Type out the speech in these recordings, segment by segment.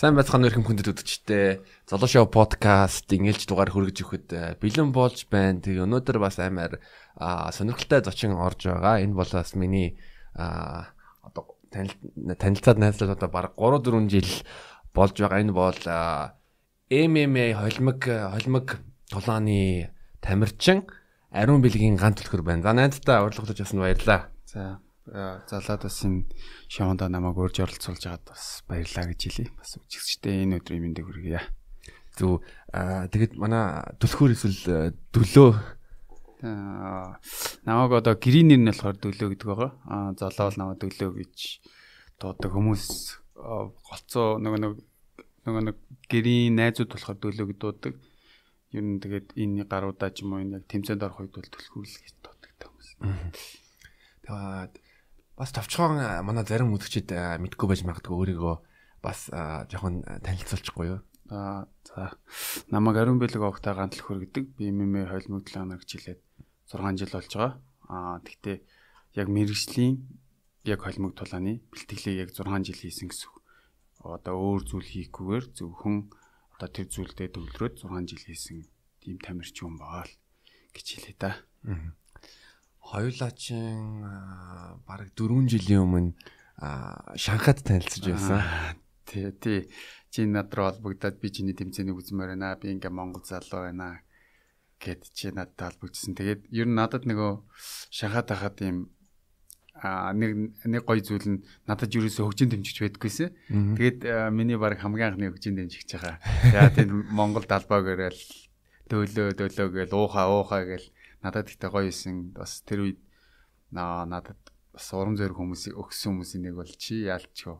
Сайн байцгаана өрхөм хүндэт үдчтэй. Золоо шоу подкаст ингэлж дугаар хүргэж өгөхөд э, бэлэн болж байна. Тэгээ өнөөдөр бас амар сонирхолтой зочин орж байгаа. Энэ бол бас миний одоо танилцаад найзлаад одоо баг 3 4 жил болж байгаа. Энэ бол MMA холимог холимог тулааны тамирчин Ариун бэлгийн ганц төлхөр байна. За найздаа урилгуулж авсан баярлаа. За залаад бас энэ шоунд намайг урьж оролцуулж байгаад бас баярлаа гэж хэлье. Бас үжигчтэй энэ өдрийн мэндийг хүргье. Зүг тэгэд манай төлхөр эсвэл дөлөө намайг одоо гэрийн нэр нь болохоор дөлөө гэдэг байгаа. Аа золоол намайг дөлөө гэж дуудаг хүмүүс голцоо нөгөө нөгөө нэг гэрийн найзууд болохоор дөлөө гэж дуудаг. Юу н тэгээд энэ гаруудаа ч юм уу энэ яг тэмцээнд орох үед бол төлхүүл гэж дуудаг хүмүүс. Тэгээд бас товчхон манай зарим үзэгчид мэдгүй байж магадгүй өөрийгөө бас жоохон танилцуулчихгүй юу? Аа за. Намаг ариун бэлэг огтой гантлах хөр гэдэг би мэмэ хойлмогдлоо гэж хэлээд 6 жил болж байгаа. Аа тэгтээ яг мэрэгжлийн яг холимог тулааны бэлтгэлийг яг 6 жил хийсэн гэсэн. Одоо өөр зүйл хийхгүйгээр зөвхөн одоо тэр зүйлдээ төвлөрөөд 6 жил хийсэн тийм тамирчин баа л гэж хэлээ та. Аа хоёулаачин бараг 4 жилийн өмнө Шанхайд танилцж байсан. Тий, тий. Чи над руу холбогдоод би чиний тэмцээнийг үзмээр байна. Би ингээ Монгол залуу байна гэд чи надад холбогдсон. Тэгээд ер нь надад нөгөө Шанхайд хахад юм а нэг нэг гоё зүйл нь надад юусоо хөгжин дэмжиж байдгүйсэн. Тэгээд миний баг хамгийн анхны хөгжин дэмжиж байгаа. Яа тийм Монгол далбаа гэрэл дөөлөө дөөлөө гээл уухаа уухаа гээл надад ихтэй гоё исэн бас тэр үед надад бас урам зориг хүмүүсийг өгсөн хүмүүсийн нэг бол чи яалчгүй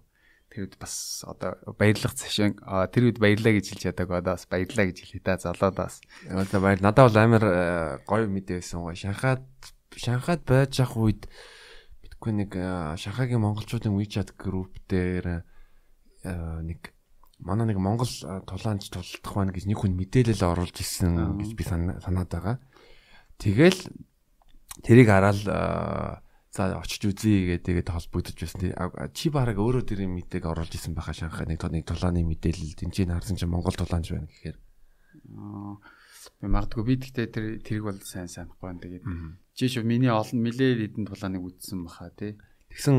тэр үед бас одоо баярлах цашин тэр үед баярлаа гэж хэлж яадаг одоо бас баярлаа гэж хэлээ та залуудаас одоо баяр надад бол амар э, гоё мэдээ байсан гоё шанхаад шанхаад байж ах үед битгүй нэг э, шанхагийн монголчуудын WeChat group дээр э, нэг манай нэг монгол тулаанч тулдах байна гэж нэг хүн мэдээлэл оруулж ирсэн гэж би санаад байгаа. Тэгэл тэрийг хараад за очиж үзье гэдэг тэгээд холбогдож байсан. Чи бараг өөрөө тэр мэдээг оруулж исэн байхаа шанхаа нэг нэг тулааны мэдээлэл тэнцээ харсан чинь Монгол тулаанч байна гэхээр. Би магадгүй би тэгтээ тэр тэрийг бол сайн санахгүй байна. Тэгээд чи шүү миний олон нилээ хэдэн тулааныг үзсэн баха тий. Тэгсэн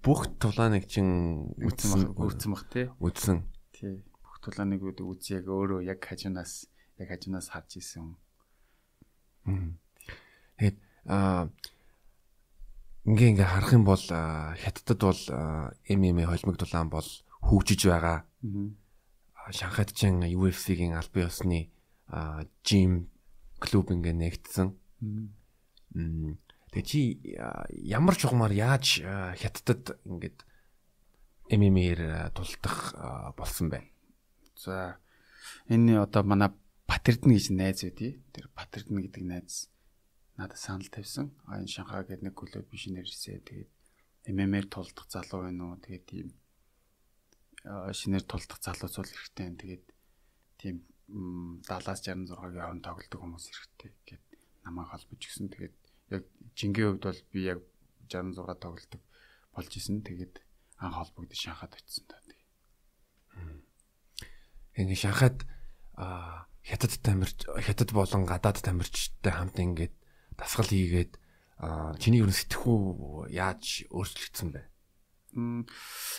бүх тулааныг чин үзсэн үзсэн бах тий. Үзсэн. Тий. Бүх тулааныг үзье яг өөрөө яг хажуунаас яг хажуунаас харж исэн Тэгээд аа ингээ ингээ харах юм бол хятадд бол MMA холимог дулаан бол хөгжиж байгаа. Шанхайд ч UFC-гийн албан ёсны жим клуб ингээ нэгдсэн. Тэгээ чи ямар чухмаар яаж хятадд ингээд MMA-ээр тулдах болсон бэ? За энэ одоо манай Батэрдэн гэж найз байдий. Тэр Батэрдэн гэдэг найз надад санал тавьсан. А энэ Шанхай гэдэг нэг клуб биш нэрсээ. Тэгээд ММР тулдах залуу байна уу? Тэгээд тийм шинээр тулдах залуу зүйл хэрэгтэй. Тэгээд тийм 70-66-гийн хооронд тоглодог хүмүүс хэрэгтэй гэд намайг холбож гисэн. Тэгээд яг жингийн хувьд бол би яг 66 тоглодог болж исэн. Тэгээд анх холбогдож Шанхайд очисон та. Ингээ Шанхайд аа хятад тамирч хятад болон гадаад тамирчтай хамт ингээд дасгал хийгээд чиний ер нь сэтгхүү яаж өөрчлөгдсөн бэ?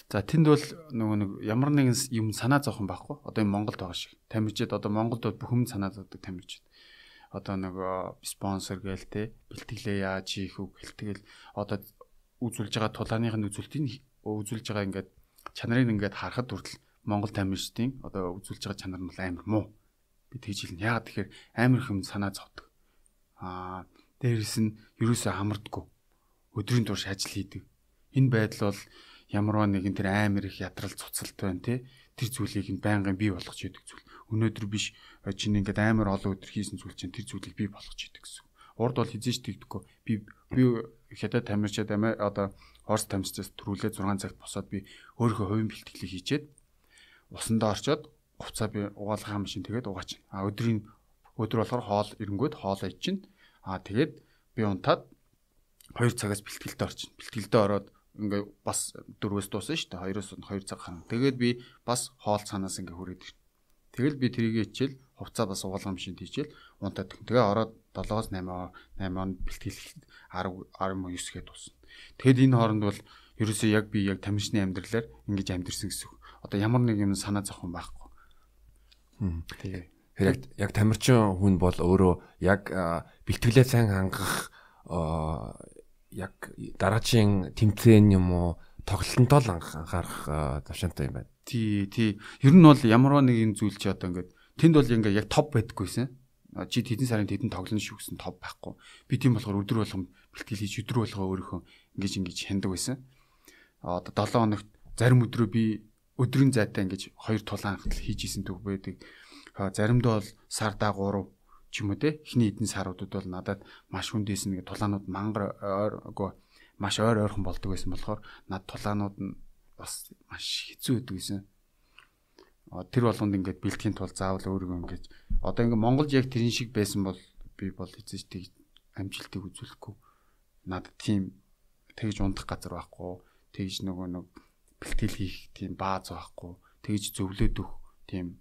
За тэнд бол нөгөө нэг ямар нэгэн юм санаа зовхон байхгүй. Одоо энэ Монголд байгаа шиг. Тамирчид одоо Монголд бол бүх юм санаа зовдөг тамирчид. Одоо нөгөө спонсор гээл те бэлтгэлээ яаж хийх үг гэлтгэл одоо үзүүлж байгаа тулааных нь үзүүлтийн үзүүлж байгаа ингээд чанарыг ингээд харахад хүртэл Монгол тамирчдын одоо үзүүлж байгаа чанар нь амар муу би тэгж хэлнэ. Яагаад тэгэхээр амар их юм санаа зовдөг. Аа дээрэс нь ерөөсөө хамардггүй. Өдрийн турш ажил хийдэг. Энэ байдал бол ямарваа нэгэн тэр амар их ядрал цуцалт байна те. Тэр зүйлийг нь байнгын бий болгож идэг зүйл. Өнөөдөр биш чинь ингээд амар олон өдөр хийсэн зүйл чинь тэр зүйлийг бий болгож идэг гэсэн. Урд бол хизээч тэгдэггүй. Би би хятад тамирчаад амиа одоо Орос тамирчаас төрүүлээ 6 цагт босоод би өөрийнхөө хувийн бэлтгэлийг хийчээд усандаа орчоод хувцаа би угаалгах машин тэгээд угаач. А өдрийн өдөр болохоор хоол эрэнгүүд хоол аж чинь. А тэгээд би унтаад 2 цагаас бэлтгэлдээ орчин. Бэлтгэлдээ ороод ингээ бас дөрвөөс дуусна шүү дээ. Хоёроос 2 цаг хана. Тэгээд би бас хоол цаанаас ингээ хүрээд ирнэ. Тэгэл би тэрийгээ хичээл хувцаа бас угаалгам машин тийчээл унтаад тэгээ ороод 7-8 8 он бэлтгэл 10 19 гээд дуусна. Тэгэд энэ хооронд бол ерөөсөө яг би яг тамирчны амьдралаар ингэж амьдэрсэн гэсэн. Одоо ямар нэг юм санаа зовхон байхгүй. Тэгээ. Яг яг тамирчин хүн бол өөрөө яг бэлтгэлээ сайн хангах яг дараагийн тэмцээн юм уу тоглолтонтоо л анхаарах төвшөнтэй юм байна. Тий, тий. Ер нь бол ямар нэгэн зүйл чи одоо ингээд тэнд бол ингээд яг топ байдаггүйсэн. Чи тэдэн сарын тэдэн тоглоно шүү гэсэн топ байхгүй. Би тийм болохоор өдөр болгон бэлтгэл хийж өдөр болгоо өөрийнхөө ингэж ингэж хяндаг байсан. Одоо 7 хоногт зарим өдрөө би өдрийн зайтай ингэж хоёр тулаан хатал хийж исэн төг байдаг. Заримдаа бол сардаа 3 ч юм уу те эхний эдэн саруудад бол надад маш хүндээс нэг тулаанууд мангар ойргүй маш ойр ойрхон болдог байсан болохоор над тулаанууд нь бас маш хэцүү байдаг гэсэн. Тэр болгонд ингээд бэлтгэхийн тулд заавал өөрийгөө ингээд одоо ингээд Монголд яг тэрэн шиг байсан бол би бол эзэж тийг амжилтыг үзүүлэхгүй. Надад тийм тэгж ундах газар байхгүй. Тэгж нөгөө нэг бэлтгэл хийх тийм бааз байхгүй. Тэгж зөвлөд өгөх тийм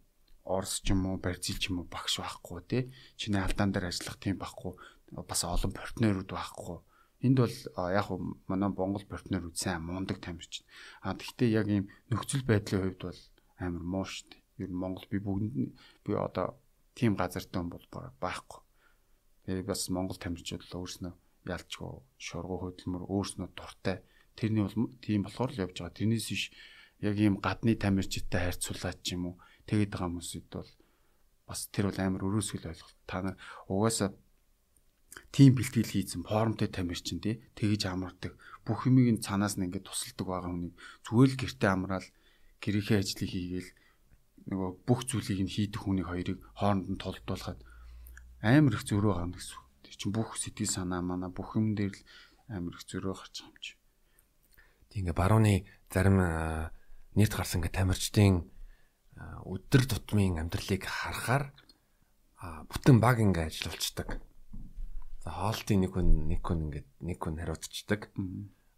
Орос ч юм уу, Бразил ч юм уу багш байхгүй тий. Чиний алдаан дээр ажиллах тийм байхгүй. Бас олон партнерууд байхгүй. Энд бол яг манай Монгол партнерууд сайн мундаг тамирчин. А тэгвэл яг ийм нөхцөл байдлын хувьд бол амар муу шүү дээ. Ер нь Монгол би бүгд би одоо тийм газартай хүн бол байхгүй. Тэгээ бас Монгол тамирчид л өөрснөө ялчгүй шургуу хөдөлмөр өөрснөө дуртай. Тэрний бол тийм болохоор л явж байгаа. Тэрнээс биш яг ийм гадны тамирчидтай харьцуулаад ч юм уу тэгээд байгаа хүмүүсд бол бас тэр бол амар өрөөсгөл ойлголт. Та нар угаасаа тим бэлтгэл хийсэн формтой тамирчин тий тэгэж амардаг. Бүх юмыг нь цаанаас нь ингээд тусалдаг байгаа хүнийг зүгээр л гэрте амраал гэрийнхээ ажлыг хийгээл нөгөө бүх зүйлийг нь хийдэг хүнийг хоёрыг хооронд нь толдуулахад амар их зөрөө гарна гэсэн. Тэр чинь бүх сэтгэл санаа манай бүх юм дээр л амар их зөрөө гарч байгаа юм чи. Тэг ингээ барууны зарим нийт гарсан ингээ тамирчдын өдөр тутмын амьдралыг харахаар бүтэн баг ингээ ажиллаулцдаг. За хоолтын нэг хүн нэг хүн ингээд нэг хүн хариуцдаг.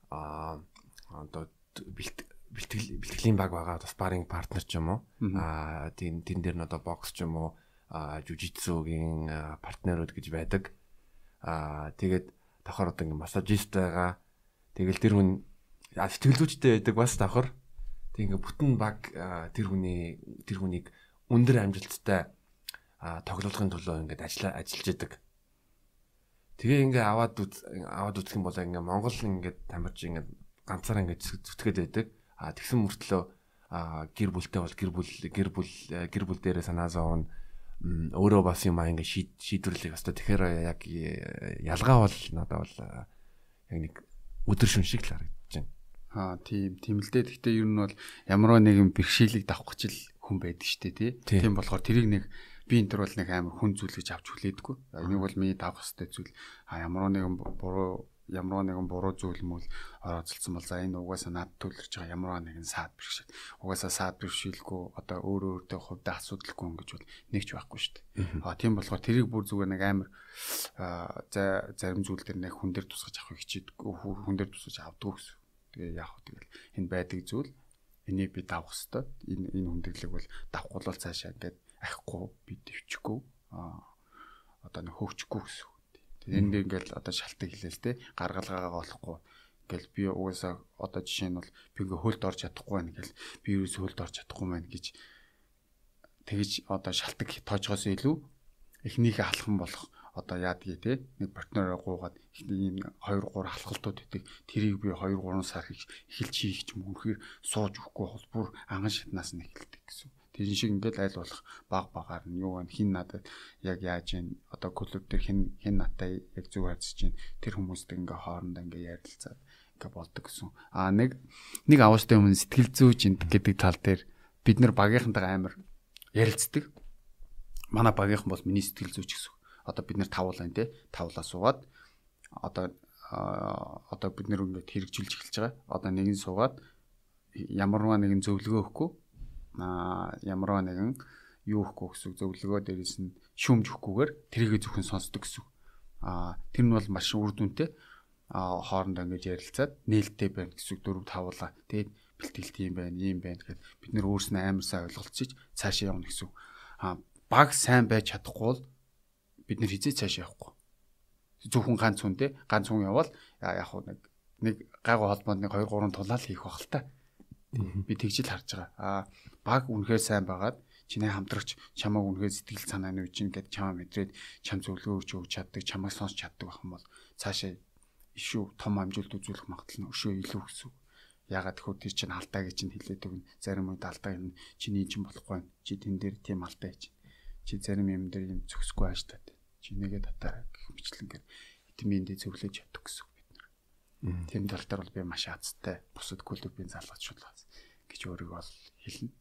Аа одоо бэлтгэл бэлтгэлийн баг байгаа бас баринг партнер ч юм уу. Аа тийм тэн дээр нь одоо бокс ч юм уу, аа жужитсугийн партнерууд гэж байдаг. Аа тэгээд давхар одоо ингээ массажист байгаа. Тэгэл тэр хүн сэтгэлзүйчтэй байдаг бас давхар. Тэг ингээ бүтэн баг тэр хүний тэр хүнийг өндөр амжилттай тоглуулахын төлөө ингээд ажиллаа ажиллаж идэг. Тэгээ ингээ аваад аваад үзэх юм бол ингээ Монгол ингээд тамирч ингээ ганцаараа ингээ зүтгээд байдаг. А тэгсэн мөртлөө гэр бүлтэй бол гэр бүл гэр бүл гэр бүл дээрээ санаа зовно өөрөө бас юм аа ингээ шийдвэрлэх хэвээр тэгэхээр яг ялгаа бол надад бол яг нэг өдөр шүн шиг л харагдав Аа тийм тийм л дээ. Гэхдээ ер нь бол ямар нэгэн бэрхшээлийг давах гэж л хүн байдаг штэ тий. Тийм болохоор тэрийг нэг би энэ төр бол нэг амар хүн зүйл гэж авч хүлээдэггүй. Энийг бол миний давах хэвээр зүйл. А ямар нэгэн буруу ямар нэгэн буруу зүйл мөл орооцолсон бол за энэ угаасаа над төлөрч байгаа ямар нэгэн саад бэрхшээл. Угаасаа саад бэрхшээлгүй одоо өөрөө өөртөө хувьдаа асуудалгүй юм гэж бол нэг ч байхгүй шүү дээ. А тийм болохоор тэрийг бүр зүгээр нэг амар за зарим зүйл дээр нэг хүн дээр тусгаж авах хичээдэг хүн дээр тусгаж авдаг гэсэн. Тэгээ яах вэ тэгэл энэ байдаг зүйл энийг би давах хэвээр энэ энэ хүндэглэг бол давхгүй бол цаашаа ингээд аhiхгүй би дэвчихгүй а одоо нэг хөвчихгүй гэсэн үг. Тэгээ энэ дээр ингээд одоо шалтгаан хэлээл те гаргалгаагаа олохгүй. Ингээл би угаасаа одоо жишээ нь бол би ингээ хөлд орж чадахгүй байна гэл би юус хөлд орж чадахгүй байна гэж тэгэж одоо шалтгаан тоожгоос илүү эхнийхээ алхам болох одоо яадгийг те нэг партнероо гуугаад ийм 2 3 халхалтууд өгдөг тэрийг би 2 3 сар эхэлж хийх юм үнэхээр сууж өгөхгүй бол бүр анган шатнаас нь эхэлдэг гэсэн. Тэрэн шиг ингээл айл болох баг багаар нь юу гэн хин надад яг яаж ийн одоо клуб дээр хин хин натай яг зүг харьцаж чинь тэр хүмүүстэй ингээ хоорондоо ингээ ярилцаад ингээ болдог гэсэн. Аа нэг нэг аваастай өмнө сэтгэл зүйч гэдэг тал дээр бид нар багийнхантайгаа амар ярилцдаг. Манай багийнхан бол миний сэтгэл зүйч гэсэн одоо бид нэр тавуул байна те тавлаа суугаад одоо одоо бид нэр ингээд хэрэгжүүлж эхэлж байгаа. Одоо нэгэн суугаад ямарваа нэгэн зөвлөгөө өгөхгүй а ямарваа нэгэн юу өгөхгүй гэсэн зөвлөгөө дээрээс нь шүүмж өгөхгүйгээр тэрийгэ зөвхөн сонсдог гэсэн. А тэр нь бол маш үр дүнтэй. а хоорондоо ингэж ярилцаад нээлттэй байна гэсэн дөрөв тавуулаа. Тэгээд бэлтгэлт юм байна, ийм байна гэхэд бид нэр өөрснөө амар сайн ойлголцож цаашаа явна гэсэн. А баг сайн байж чадахгүй бол бид нэр хизээ цаашаа явахгүй. Зөвхөн ганц хүн те ганц хүн явбал яг хуу нэг нэг гайгүй холбоонд нэг 2 3 тулаал хийх бах л та. Би тэгжил харж байгаа. А баг үнэхээр сайн байгаад чиний хамтрагч чамааг үнэхээр сэтгэл санаа нь үжин гэд чамаа мэдрээд чам зөвлөгөө өгч чаддаг, чамайг сонсч чаддаг байх юм бол цаашаа ишүү том амжилт үзүүлэх магадлал нь өшөө илүү гэсэн. Ягаад гэвэл тэр чинь алдаа гэж чинь хэлээд өгнө. Зарим үед алдаа юм чиний чинь болохгүй. Чи тэн дээр тийм алдаа хийж. Чи зарим юм дээр юм зөксгүй ааш таа. Чи нэгэ татаа гэх мэтлэнгээр витамин D зөвлөж чаддаг гэсэн бид нар. Тийм тал дээр бол би маш азтай. Бусад клубын залгуучлаас гэж өөрийгөө бол хэлнэ.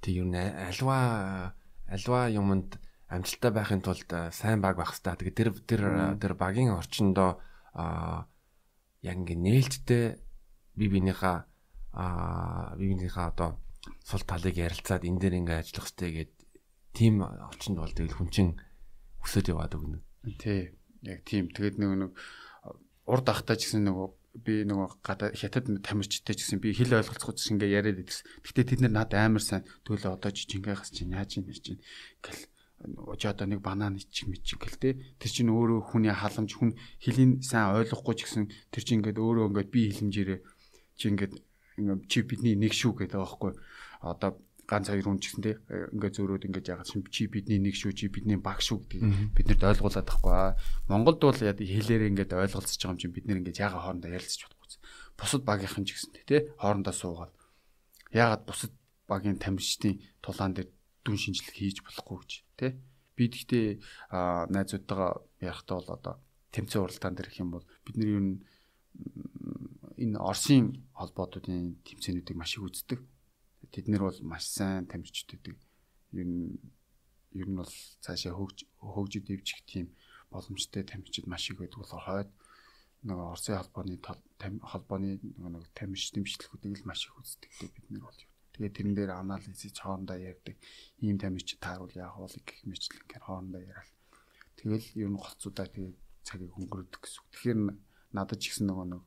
Тэг юм альва альва юмд амжилттай байхын тулд сайн баг байх хэрэгтэй. Тэгээ тэр тэр тэр багийн орчиндоо а яг ингээ нээлттэй бие биенийхээ а бие биенийхээ одоо сул талыг ярилцаад энэ дээр ингээ ажиллах хэрэгтэй гэд тийм орчинд бол тэгэл хүн чин өсөд яваад өгнө. Тий. Яг тийм. Тэгээд нөгөө нэг урд ахтаа ч гэсэн нөгөө би нөгөө хятад тамирчтай ч гэсэн би хэл ойлголцох гэсэн ингээ яриад идэгс. Гэтэ тэд нар надад амар сайн төлөө одоо жижингээс чинь яаж юм чинь гэл чи одоо нэг банан ичиг мичиг гэл те тэр чинь өөрөө хүний халамж хүн хэлийн сайн ойлгохгүй ч гэсэн тэр чинь ингээд өөрөө ингээд би хилэмжээрээ чи ингээд чи бидний нэг шүү гэдэг байхгүй одоо ганц хоёр хүн ч гэсэн те ингээд зөөрөөд ингээд ягаад чи бидний нэг шүү чи бидний баг шүү гэдэг биднэрт ойлгуулад байхгүй Монголд бол хэлээр ингээд ойлголцож байгаа юм чинь бид нэр ингээд ягаа хоорондоо ярилцаж чадахгүй бусад багийнхан ч гэсэн те хоорондоо суугаад ягаад бусад багийн тамирчдын тулаан дээр дүн шинжилгээ хийж болохгүй гэж тий. Би гэхдээ найзуудтайгаа ярихтаа бол одоо тэмцээн уралдаан дээр их юм бол бидний юу энэ Оросын холбоотуудын тэмцээнүүдийг маш их үздэг. Тэд нэр бол маш сайн тамирчид байдаг. Ер нь ер нь бол цаашаа хөгж хөгжид дэвжих тийм боломжтой тамирчид маш их байдаг болохоор хойд нэг Оросын холбооны холбооны нэг тамирч дэмжлэгүүдийг л маш их үздэг бид нар бол Тэгээд тэрэн дээр анализ хийж хоорондоо ярьдаг. Ийм тамирч тааруул яах вэ гэх мэтлэнгээр хоорондоо яриад. Тэгэл ер нь голцуудаа тэгээд цагийг өнгөрөөдөг гэсэн. Тэгэхээр надад ч ихсэн нөгөө нэг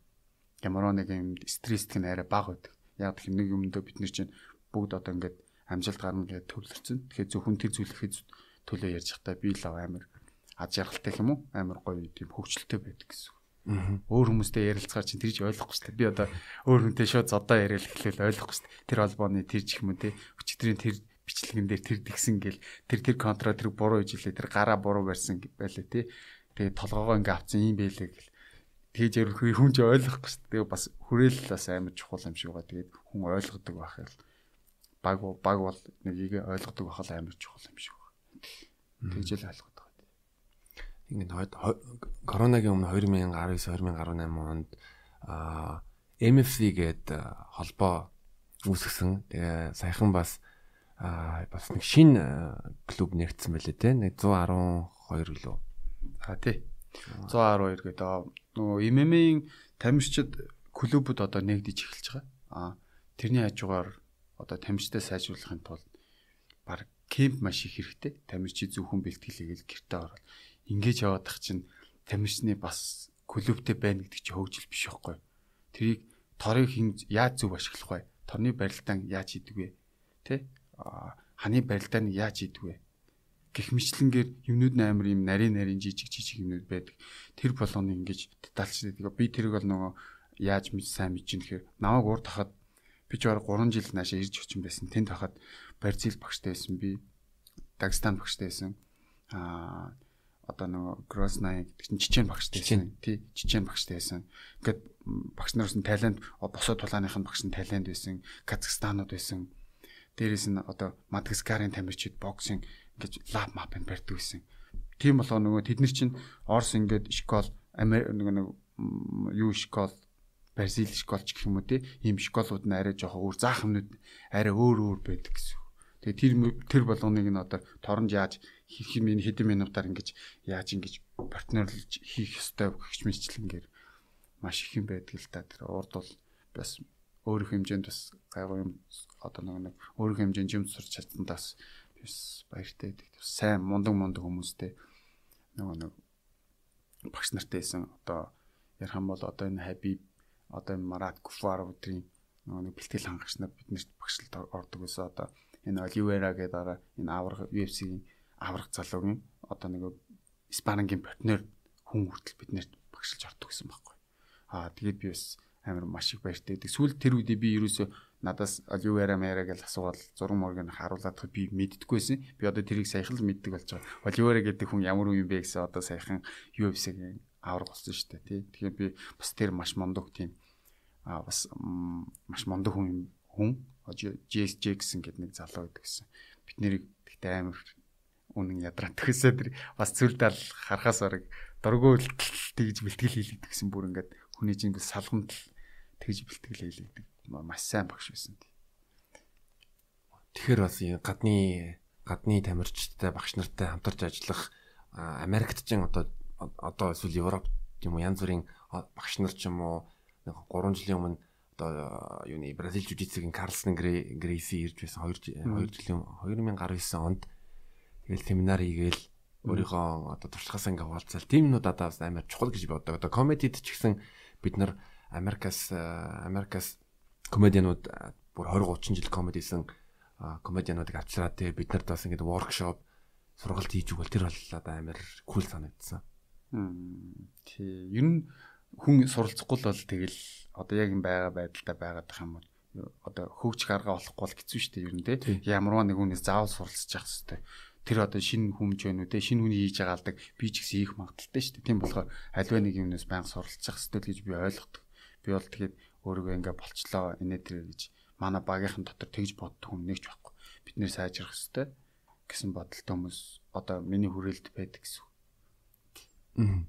ямар нэг юм стресс гэх нь арай бага байдаг. Яг тэр нэг юмдөө бид нар чинь бүгд одоо ингээд амжилт гарна гэж төвлөрсөн. Тэгэхээр зөвхөн тэр зүйлэхэд төлөө ярьж захтаа би л амар аж яргалтай юм уу? Амар гоё тийм хөвчлөлтэй байдаг гэсэн. Өөр хүмүүстэй ярилцгаар чинь тэрж ойлгохгүй шүү дээ. Би одоо өөр хүнтэй шууд зодоо яриад эхлэвэл ойлгохгүй шүү дээ. Тэр холбооны тэр ч юм уу те өчигдрийн тэр бичлэгэн дээр тэр дгсэн гэл тэр тэр контра тэр буруу ижилээ тэр гараа буруу барьсан байлаа те. Тэгээ толгоогоо ингээ авцсан юм байлээ гэл. Тэгэж ярих хүн ч ойлгохгүй шүү дээ. Бас хүрээл бас амар чухал юм шиг байгаа. Тэгээд хүн ойлгодог байх юм. Баг баг бол нэг ийг ойлгодог байх амар чухал юм шиг байна. Тэгж л ойлгох ингээд коронагийн өмнө 2019 2018 онд а MFC гээд холбоо үүсгэсэн. Тэгээ саяхан бас а бас нэг шин клуб нэгдсэн байлээ те. Нэг 112 лөө. А тий. 112 гэдэг нөгөө MMA-ийн тамирчид клубуд одоо нэгдэж эхэлж байгаа. А тэрний хажуугаар одоо тамирчтай сайжруулахын тулд баг кемп маш их хэрэгтэй. Тамирчид зөвхөн бэлтгэлээгээл гэртээ ороод ингэж яваадах чинь тамирчны бас клубтэй байна гэдэг чинь хөгжил биш байхгүй. Тэрийг торыг хин яаж зөв ашиглах вэ? Торны барилдаан яаж хийдэг вэ? Тэ? Ханы барилдаан яаж хийдэг вэ? гэх мэтлэнгээр юмнууд амар юм нарийн нарийн жижиг жижиг юмнууд байдаг. Тэр болгоно ингэж детальч тэгээ би тэрийг бол нөгөө яаж мэд сайн мэдэж нэхэр намайг урд хахад би ч бараг 3 жил наашаа ирж очин байсан. Тэнд хахад Барзил багштай байсан би. Дагестан багштай байсан. Аа одоо нөгөө Гроснай гэдэг чинь Чичен багштай байсан. Тий, Чичен багштай байсан. Ингээд багш нараас нь Тайланд босоод тулааных нь багш нь Тайланд байсан, Казахстанууд байсан. Дээрээс нь одоо Мадагаскарын тамирчид боксинг ингэж лаб мапыг барьдаг байсан. Тийм болохоор нөгөө тэд нар чинь Орс ингээд школ Америк нөгөө юу школ Бразил школч гэх юм уу те ийм школууд нь арай жоохон өөр заах юмнууд арай өөр өөр байдаг гэсэн. Тэгээ тэр тэр болгоныг нь одоо торонд яаж хийх юм хэдэн минутаар ингэж яаж ингэж партнерлж хийх ёстой гэгч мэтлэнгээр маш их юм байдаг л та тэр урд бол бас өөрөх хэмжээнд бас гайгүй юм одоо нэг нэг өөрөх хэмжээнд юм сурч чадсандаас бас баяртай байдаг. Сайн мундаг мундаг хүмүүстэй нөгөө нэг багш нартай байсан одоо ярих юм бол одоо энэ Хабиб одоо энэ Марат Гуфаровын нэг бэлтгэл хангагч нар биднэрт багшлалт ордог гэсэн одоо энэ Оливера гэдэг дараа энэ аврах UFC-ийн аврах залуугийн одоо нэг Испанийн партнер хүн хүртэл биднэрт багшилж ордог гэсэн байхгүй. Аа тэгээд би бас амар маш их баяртай байдаг. Сүүл тэр үедээ би ерөөсөө надаас Оливера Мэра гэж асуувал зураг моргийг харуулад би мэддэггүйсэн. Би одоо тэрийг саяхан л мэддэг болж байгаа. Оливера гэдэг хүн ямар юм бэ гэсэн одоо саяхан UFC-гийн авраг болсон шүү дээ тий. Тэгэхээр би бас тэр маш мондог тийм а бас маш мондог хүн хүн Джейс Джексон гэдэг нэг залуу байдаг гэсэн. Бид нэрийг тэгтээ амар үнэн ядраат гэсээ тэр бас цүлдэл харахаас бараг дургуй тэгж бэлтгэл хийлэгдэх гэсэн бүр ингээд хүний чинь салгамд тэгж бэлтгэл хийлэгдэх маш сайн багш байсан. Тэгэхээр бас гадны гадны тамирчтай багш нартай хамтарч ажиллах Америкт ч одоо одоо эсвэл Европ юм уу янз бүрийн багш нар ч юм уу 3 жилийн өмнө одоо юуны Бразил жижигцгийн Карлсон Грейси ирж байсан 2 2 жилийн 2019 онд тэгэл семинар хийгээл өөрийнхөө одоо туршлагаас ингээ хуваалцал тийм нүд одоо амар чухал гэж боддог. Одоо комедид ч гэсэн бид нар Америкас Америкас комедианууд бүр 20 30 жил комедисэн комедиануудыг авчраад тэгээ бид нарт бас ингээд воркшоп сургалт хийж өгвөл тэр бол одоо амар кул санагдсан. Тий. Ер нь хүн суралцахгүй л бол тэгэл одоо яг юм байгаа байдалтай байгаад байгаа юм бол одоо хөгжих арга олохгүй бол хэцүү шүү дээ ер нь тий. Ямарваа нэг хүнээс заавал суралцж явах хэрэгтэй. Тэр одоо шинэ хүмж байна уу тий. Шинэ хүний хийж байгаа алдаг би ч гэсэн их магадaltaй шүү дээ. Тийм болохоор альва нэг юмнаас байнга суралцах хэрэгтэй гэж би ойлгодог. Би бол тэгээд өөрийгөө ингээ болчлоо инээ тэр гэж манай багийнхан дотор тэгж боддог хүн нэгч байхгүй. Бид нэр сайжрах хэрэгтэй гэсэн бодолтой хүмүүс одоо миний хүрээлд байдаг гэсэн. Аа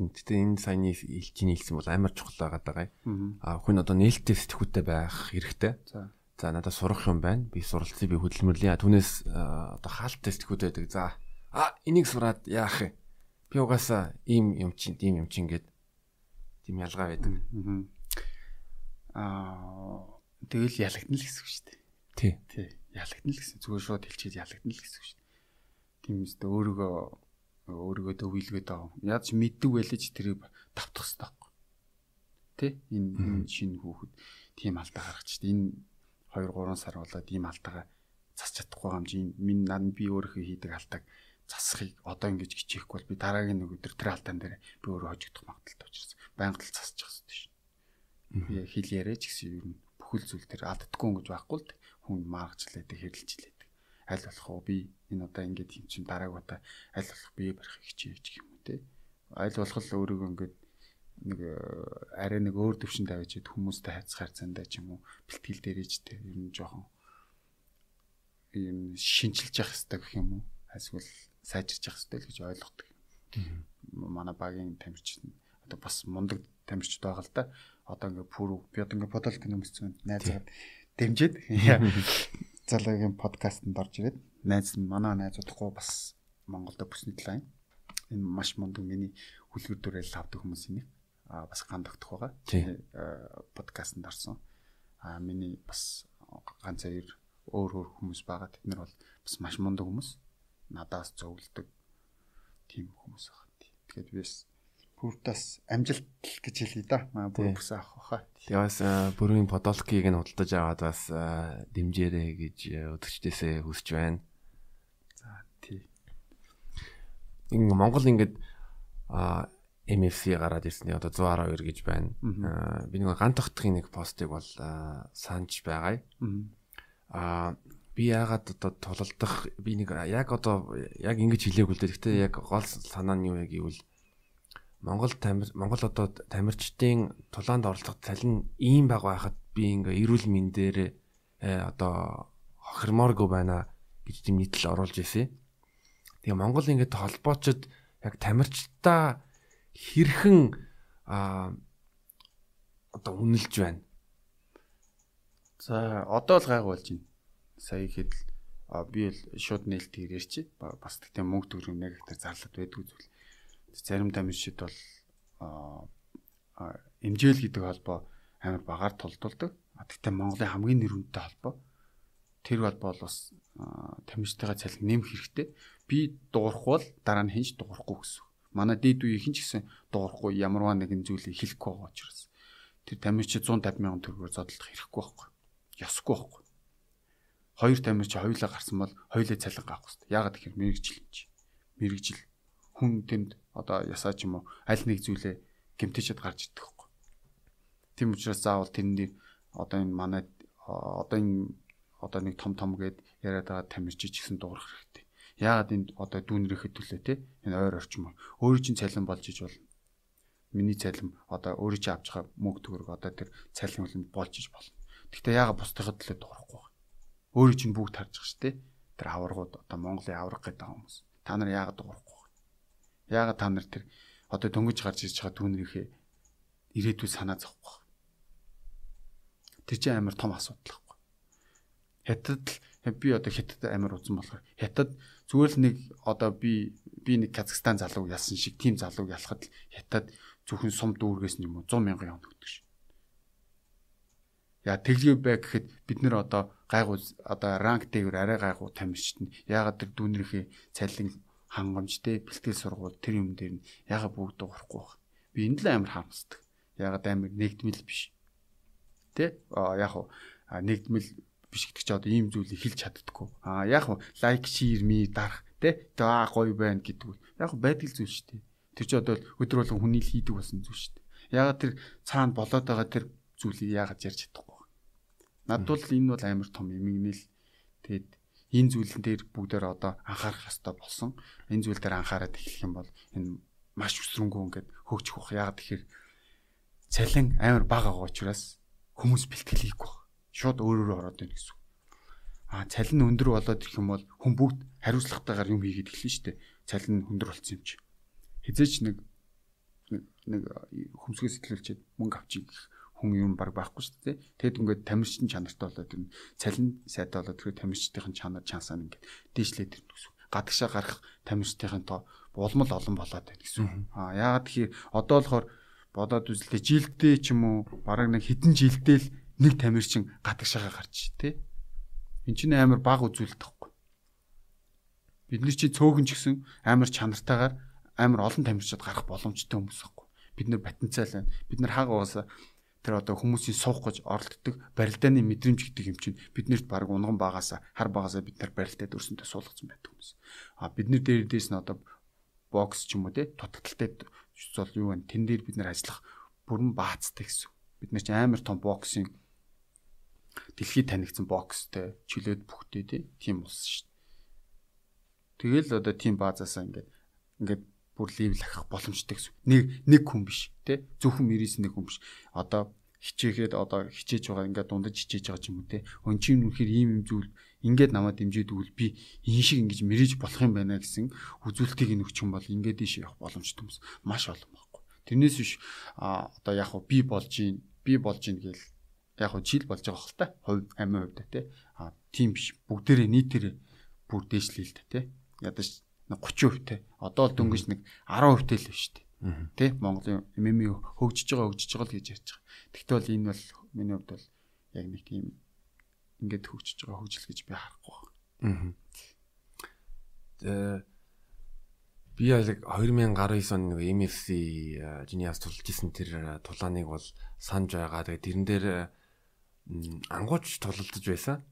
Тэгтээ энэ саяны илчийн хэлсэн бол амар чухал байгаа юм. Аа хүн одоо нээлттэй сэтгүүтэй байх хэрэгтэй. За. За надад сурах юм байна. Би суралцъя, би хөдөлмөрлөе. Түүнээс одоо хаалттай сэтгүүтэй байдаг. За. А энийг сураад яах вэ? Би угаасаа ийм юм чинь, ийм юм чинь гээд тийм ялгаа байдаг. Аа тэгэл ялагдана л гэсэн үг шүү дээ. Тий. Тий. Ялагдана л гэсэн. Зүгээр шууд хэлчихэд ялагдана л гэсэн үг шүү дээ. Тийм үстэ өөрийгөө өөрийгөө төвлөгөөд байгаа. Яаж ч мэддэг байлж тэрийг давтах хэрэгтэй байхгүй. Тэ? Энэ шинэ хүүхэд тийм алдаа гаргаж чи энэ 2 3 сар болоод ийм алдаагаа засч чадахгүй юм чи минь над би өөрийнхөө хийдэг алдааг засахыг одоо ингэж хичээхгүй бол би дараагийн нэг өдөр тэр алдаан дээр би өөрөө хожигдох магадaltaй учраас байнга л засчих хэрэгтэй шин. Би хэл яриач гэсэн юм бүхэл зүйл тэр алддаггүй юм гэж байхгүй л хүн мааргачлаад хэрэлжлээд аль болох уу? Би энэ удаа ингээд юм чинь дараагуудаа аль болох бие барих хичээж гэх юм үү те. Аль болох л өөрийгөө ингээд нэг э, арай нэг өөр төвшин тавьж ид хүмүүстэй хайцах харьцаандаа ч юм уу бэлтгэл дээрэж те ер нь жоохон юм шинжилж явах хэрэгтэй гэх юм уу? Эсвэл сайжирч явах хэрэгтэй л гэж ойлгодог. Манай багийн тамирчин одоо бас мундаг тамирчид байгаа л да. Одоо ингээ пүр би одоо ингээ подолк нэмсэн найзаад дэмжиж залуугийн подкастт орж ирээд найз манай найзуудахгүй бас Монголда бүсний талаа энэ маш мундаг миний хүлгэр дүрэл авдаг хүмүүс энийг а бас гандагдах байгаа. подкастт орсон. А миний бас ганц хоёр өөр өөр хүмүүс байгаа. Тэд нар бол бас маш мундаг хүмүүс. Надаас зөвлөдөг тийм хүмүүс байгаа. Тэгэхээр би бас Бүртас амжилт гэж хэлье да. Маа бүр бүс авах баха. Тэгээс бүрийн подолкийг нь худалдаж аваад бас дэмжээрэй гэж өдөрчдөөсөө хүсэж байна. За тий. Ин Монгол ингээд а MFC гараад ирсэн. Одоо 112 гэж байна. Би нэг ган тогтхын нэг постыг бол санаж байгаа. Аа би яагаад одоо тулалдах би нэг яг одоо яг ингэж хэлээгүй л дээ. Гэхдээ яг гол санаа нь юу яг гэвэл Монгол тамир Монгол одоо тамирчдын тулаанд оролцох цалин ийм бага байхад би ингээ эрүүл мэндээр э, одоо хохирмооргүй байна гэж тийм нийтлэл оруулж ирсэн. Тэгээ Монгол ингээд холбоочод яг тамирчдаа хэрхэн одоо үнэлж байна. За одоо л гайг болж байна. Сая ихэд би л шууд нээлтээр ярьчих. Бас тэгтээ мөнгө төгрөг нэг гектар зарлаад байдгүй зүйл зарим тамирчид бол эмжээл гэдэг холбоо амар багаар толдулдаг. Гэхдээ Монголын хамгийн нэрвэнтэй холбоо тэр холбоо бол бас тамирчдыгаа цалин нэмэх хэрэгтэй. Би дуурах бол дараа нь хинж дуурахгүй гэсэн. Манай дээд үеийн ч гэсэн дуурахгүй ямарваа нэгэн зүйлийг хэлэхгүй байгаа учраас тэр тамирч 150 мянган төгрөгөөр зодтолдох хэрэггүй байхгүй. Ёсгүй байхгүй. Хоёр тамирч хоёулаа гарсан бол хоёулаа цалин gaах хэрэгтэй. Яагаад гэхээр мэрэгжил юм чи. Мэрэгжил хүн тэнд одоо ясаа ч юм уу аль нэг зүйлээ гэмтээчэд гарч идэх байхгүй. Тийм учраас заавал тэрний одоо энэ манай одоо энэ одоо нэг том том гээд яриад байгаа тамирч ч гэсэн дуурах хэрэгтэй. Яагаад энэ одоо дүүнэрийнхээ төлөө те энэ ойр орчим өөрөө чинь цалин болж иж болно. Миний цалин одоо өөрөө чинь авч байгаа мөнгө төгрөг одоо тэр цалин хөлөнд болж иж болно. Гэхдээ яагаад бусдынхаа төлөө дуурахгүй вэ? Өөрөө чинь бүгд харж байгаа шүү те. Тэр аваргууд одоо Монголын авраг гэдэг хүмүүс. Та нар яагаад дуурахгүй? Яагаад та нар тэр одоо дөнгөж гарч иж байгаа дүүнэрийнхээ ирээдүйн санаа зовхгүй. Тэр чинь амар том асуудал байхгүй. Хятад би одоо хятад амар үзэн болохоор хятад Зүгээр л нэг одоо би би нэг Казахстан залуу ялсан шиг тийм залуу ялахад хятад зөвхөн сум дүүргээс юм уу 100 мянган явна гэдэг шиг. Яа тэглэв бай гэхэд бид нэр одоо гайгуу одоо ранк дээр арай гайгуу тамирчид нь яагаад тэр дүүнэрийнхээ цалин хангамжтэй бэлтгэл сургууль тэр юм дээр нь яагаад бүгд дуурахгүй байх. Би энэ л амар харамсдаг. Яагаад амар нэгдмэл биш. Тэ? Аа яг нэгдмэл биш гэдэг чи одоо ийм зүйлийг хэлж чаддаггүй. Аа яг лайк шир ми дарах тэ аа гоё байна гэдэг. Яг байдал зүйл шүү дээ. Тэр чи одоо өдөр болгон хүний л хийдэг болсон зүйл шүү дээ. Ягаад тэр цаана болоод байгаа тэр зүйлийг яагаад ярьж чадахгүй. Над бол энэ бол амар том эмгэнэл тэгэд энэ зүйлэн дээр бүгдээр одоо анхаарах хэрэгтэй болсон. Энэ зүйл дээр анхаарат эхлэх юм бол энэ маш өсрөнгөө ингээд хөгжих бах. Ягаад тэгэхээр цалин амар бага байгаа учраас хүмүүс бэлтгэл хийхгүй шууд өөрөөрөө ороод байна гэсэн. А цалин өндөр болоод ирэх юм бол хүн бүгд хариуцлагатайгаар юм хийгээд эхэлнэ шүү дээ. Цалин өндөр болсон юм чи. Хизээч нэг нэг хөмсгөө сэтгэлүүлчихэд мөнгө авчиг хүн юм баг байхгүй шүү дээ. Тэгэд ингээд тамирчин чанартай болоод энэ цалин сайтай болоод тэр тамирчдын чанар чансаа ингээд дээшлээд ирнэ гэсэн. Гадагшаа гарах тамирчдын тоо булмал олон болоод байна гэсэн. Аа яагаад тэгэхээр одоо болохоор бодоод үзэлтэй жилдээ ч юм уу бараг нэг хэдэн жилдээ л нэг тамирчин гадагшаага гарч тий. Энд чинь амар баг үзүүлэлт тахгүй. Бид нар чи цөөхөн ч гэсэн амар чанартайгаар амар олон тамирчид гарах боломжтой хүмүүс байхгүй. Бид нар потенциал байна. Бид нар хага уусаа тэр одоо хүмүүсийн суух гэж оролддог барилдааны мэдрэмж гэдэг юм чинь биднэрт баг унган багаасаа хар багаасаа бид нар барилдаад өрсөндөө суулгацсан байдаг хүмүүс. А бид нар дээр дээс нь одоо бокс ч юм уу те дутагдaltaй бол юу вэ? Тэн дээр бид нар ажиллах бүрэн баацтай гэсэн. Бид нар чи амар том боксing дэлхийд танигдсан бокстэй чөлөөд бүхтэй тийм болсон шүү дээ. Тэгэл одоо тийм баазаасаа ингээд ингээд бүр левел ахах боломжтой гэсэн. Нэг нэг хүн биш тий. Зөвхөн 91 хүн биш. Одоо хичээхэд одоо хичээж байгаа ингээд дундаж хичээж байгаа ч юм уу те. Өн чинь үнэхээр ийм юм зүйл ингээд намайг дэмжиж өгвөл би энэ шиг ингэж мэрэж болох юм байна гэсэн үзүүлэлтийг нөгч юм бол ингээд ийш явах боломжтой хүмүүс маш олон байхгүй. Тэрнээс биш а одоо яг би болж гин би болж гин гээл яг хөө жил болж байгаа хэл та. Хувь амин хувьд те. А тийм биш. Бүгдээрээ нийтээр бүр дээшлээл та те. Ядаж 30% те. Одоо л дөнгөж нэг 10% тэл л шүү дээ. Тэ Монголын ММИ хөгжиж байгаа хөгжиж байгаа л гэж ярьж байгаа. Тэгтэл бол энэ бол миний хувьд бол яг нэг тийм ингээд хөгжиж байгаа хөгжил гэж би харахгүй байна. Аа. Би яг 2019 он нэг MFC жиниас тулж исэн тэр тулааныг бол санаж байгаа. Тэгээ тэрэн дээр ангууч тулалдаж байсан.